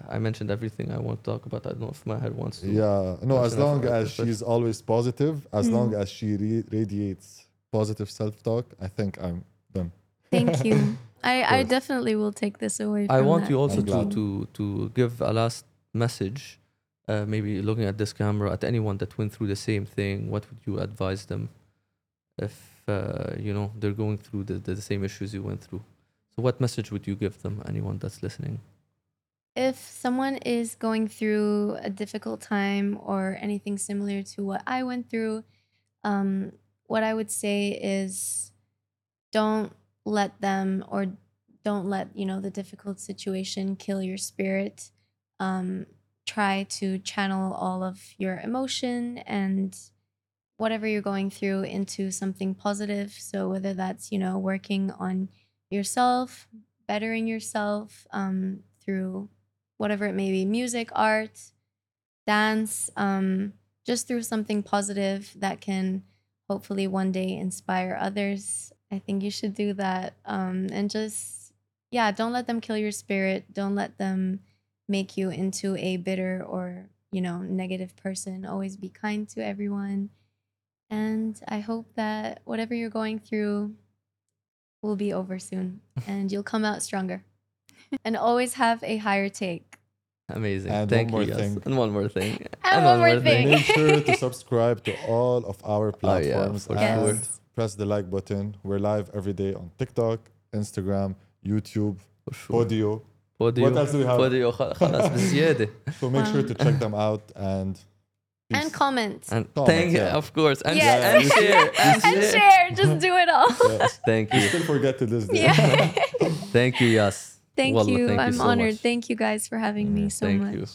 Speaker 3: I, I mentioned everything I want to talk about. I don't know if my head wants to.
Speaker 2: Yeah, no, as long as
Speaker 3: us, but-
Speaker 2: she's always positive, as
Speaker 1: Mm.
Speaker 2: long as she re- radiates positive self talk, I think I'm done.
Speaker 1: Thank you. I, I definitely will take this away from
Speaker 3: I want
Speaker 1: that.
Speaker 3: you also to, to to give a last message, uh, maybe looking at this camera at anyone that went through the same thing. What would you advise them if uh, you know they're going through the, the, the same issues you went through? So, what message would you give them? Anyone that's listening?
Speaker 1: if someone is going through a difficult time or anything similar to what I went through, um, what I would say is don't let them or don't let you know the difficult situation kill your spirit. Um, try to channel all of your emotion and whatever you're going through into something positive. So whether that's you know working on yourself, bettering yourself um, through whatever it may be music art dance um, just through something positive that can hopefully one day inspire others i think you should do that um, and just yeah don't let them kill your spirit don't let them make you into a bitter or you know negative person always be kind to everyone and i hope that whatever you're going through will be over soon <laughs> and you'll come out stronger and always have a higher take
Speaker 3: Amazing.
Speaker 2: And
Speaker 3: Thank
Speaker 2: one
Speaker 3: you.
Speaker 2: more
Speaker 3: yes.
Speaker 2: thing.
Speaker 3: And one more thing.
Speaker 1: And one more thing.
Speaker 2: Make sure to <laughs> subscribe to all of our platforms.
Speaker 3: Oh, yeah,
Speaker 2: platforms
Speaker 3: for
Speaker 2: and
Speaker 1: sure
Speaker 2: press the like button. We're live every day on TikTok, Instagram, YouTube,
Speaker 3: For sure.
Speaker 2: Podio.
Speaker 3: Podio.
Speaker 2: What else do we have?
Speaker 3: Podio <laughs> خ- خلاص بزيادة.
Speaker 2: So make sure
Speaker 1: Wow.
Speaker 2: to check them out and
Speaker 1: and
Speaker 2: peace.
Speaker 1: comment
Speaker 3: And
Speaker 2: Comment,
Speaker 3: thank
Speaker 2: yeah.
Speaker 3: of course. And,
Speaker 1: Yes.
Speaker 3: and <laughs> share. And
Speaker 1: and
Speaker 3: share.
Speaker 1: share just do it all <laughs>
Speaker 2: Yes.
Speaker 3: Thank
Speaker 2: We
Speaker 3: you.
Speaker 2: still forget to this day.
Speaker 1: yeah
Speaker 3: Thank you, Yas.
Speaker 1: thank
Speaker 3: Wallah,
Speaker 1: you
Speaker 3: thank you
Speaker 1: i'm
Speaker 3: so
Speaker 1: honored
Speaker 3: much.
Speaker 1: thank you guys for having me so
Speaker 3: Thank
Speaker 1: much
Speaker 3: you.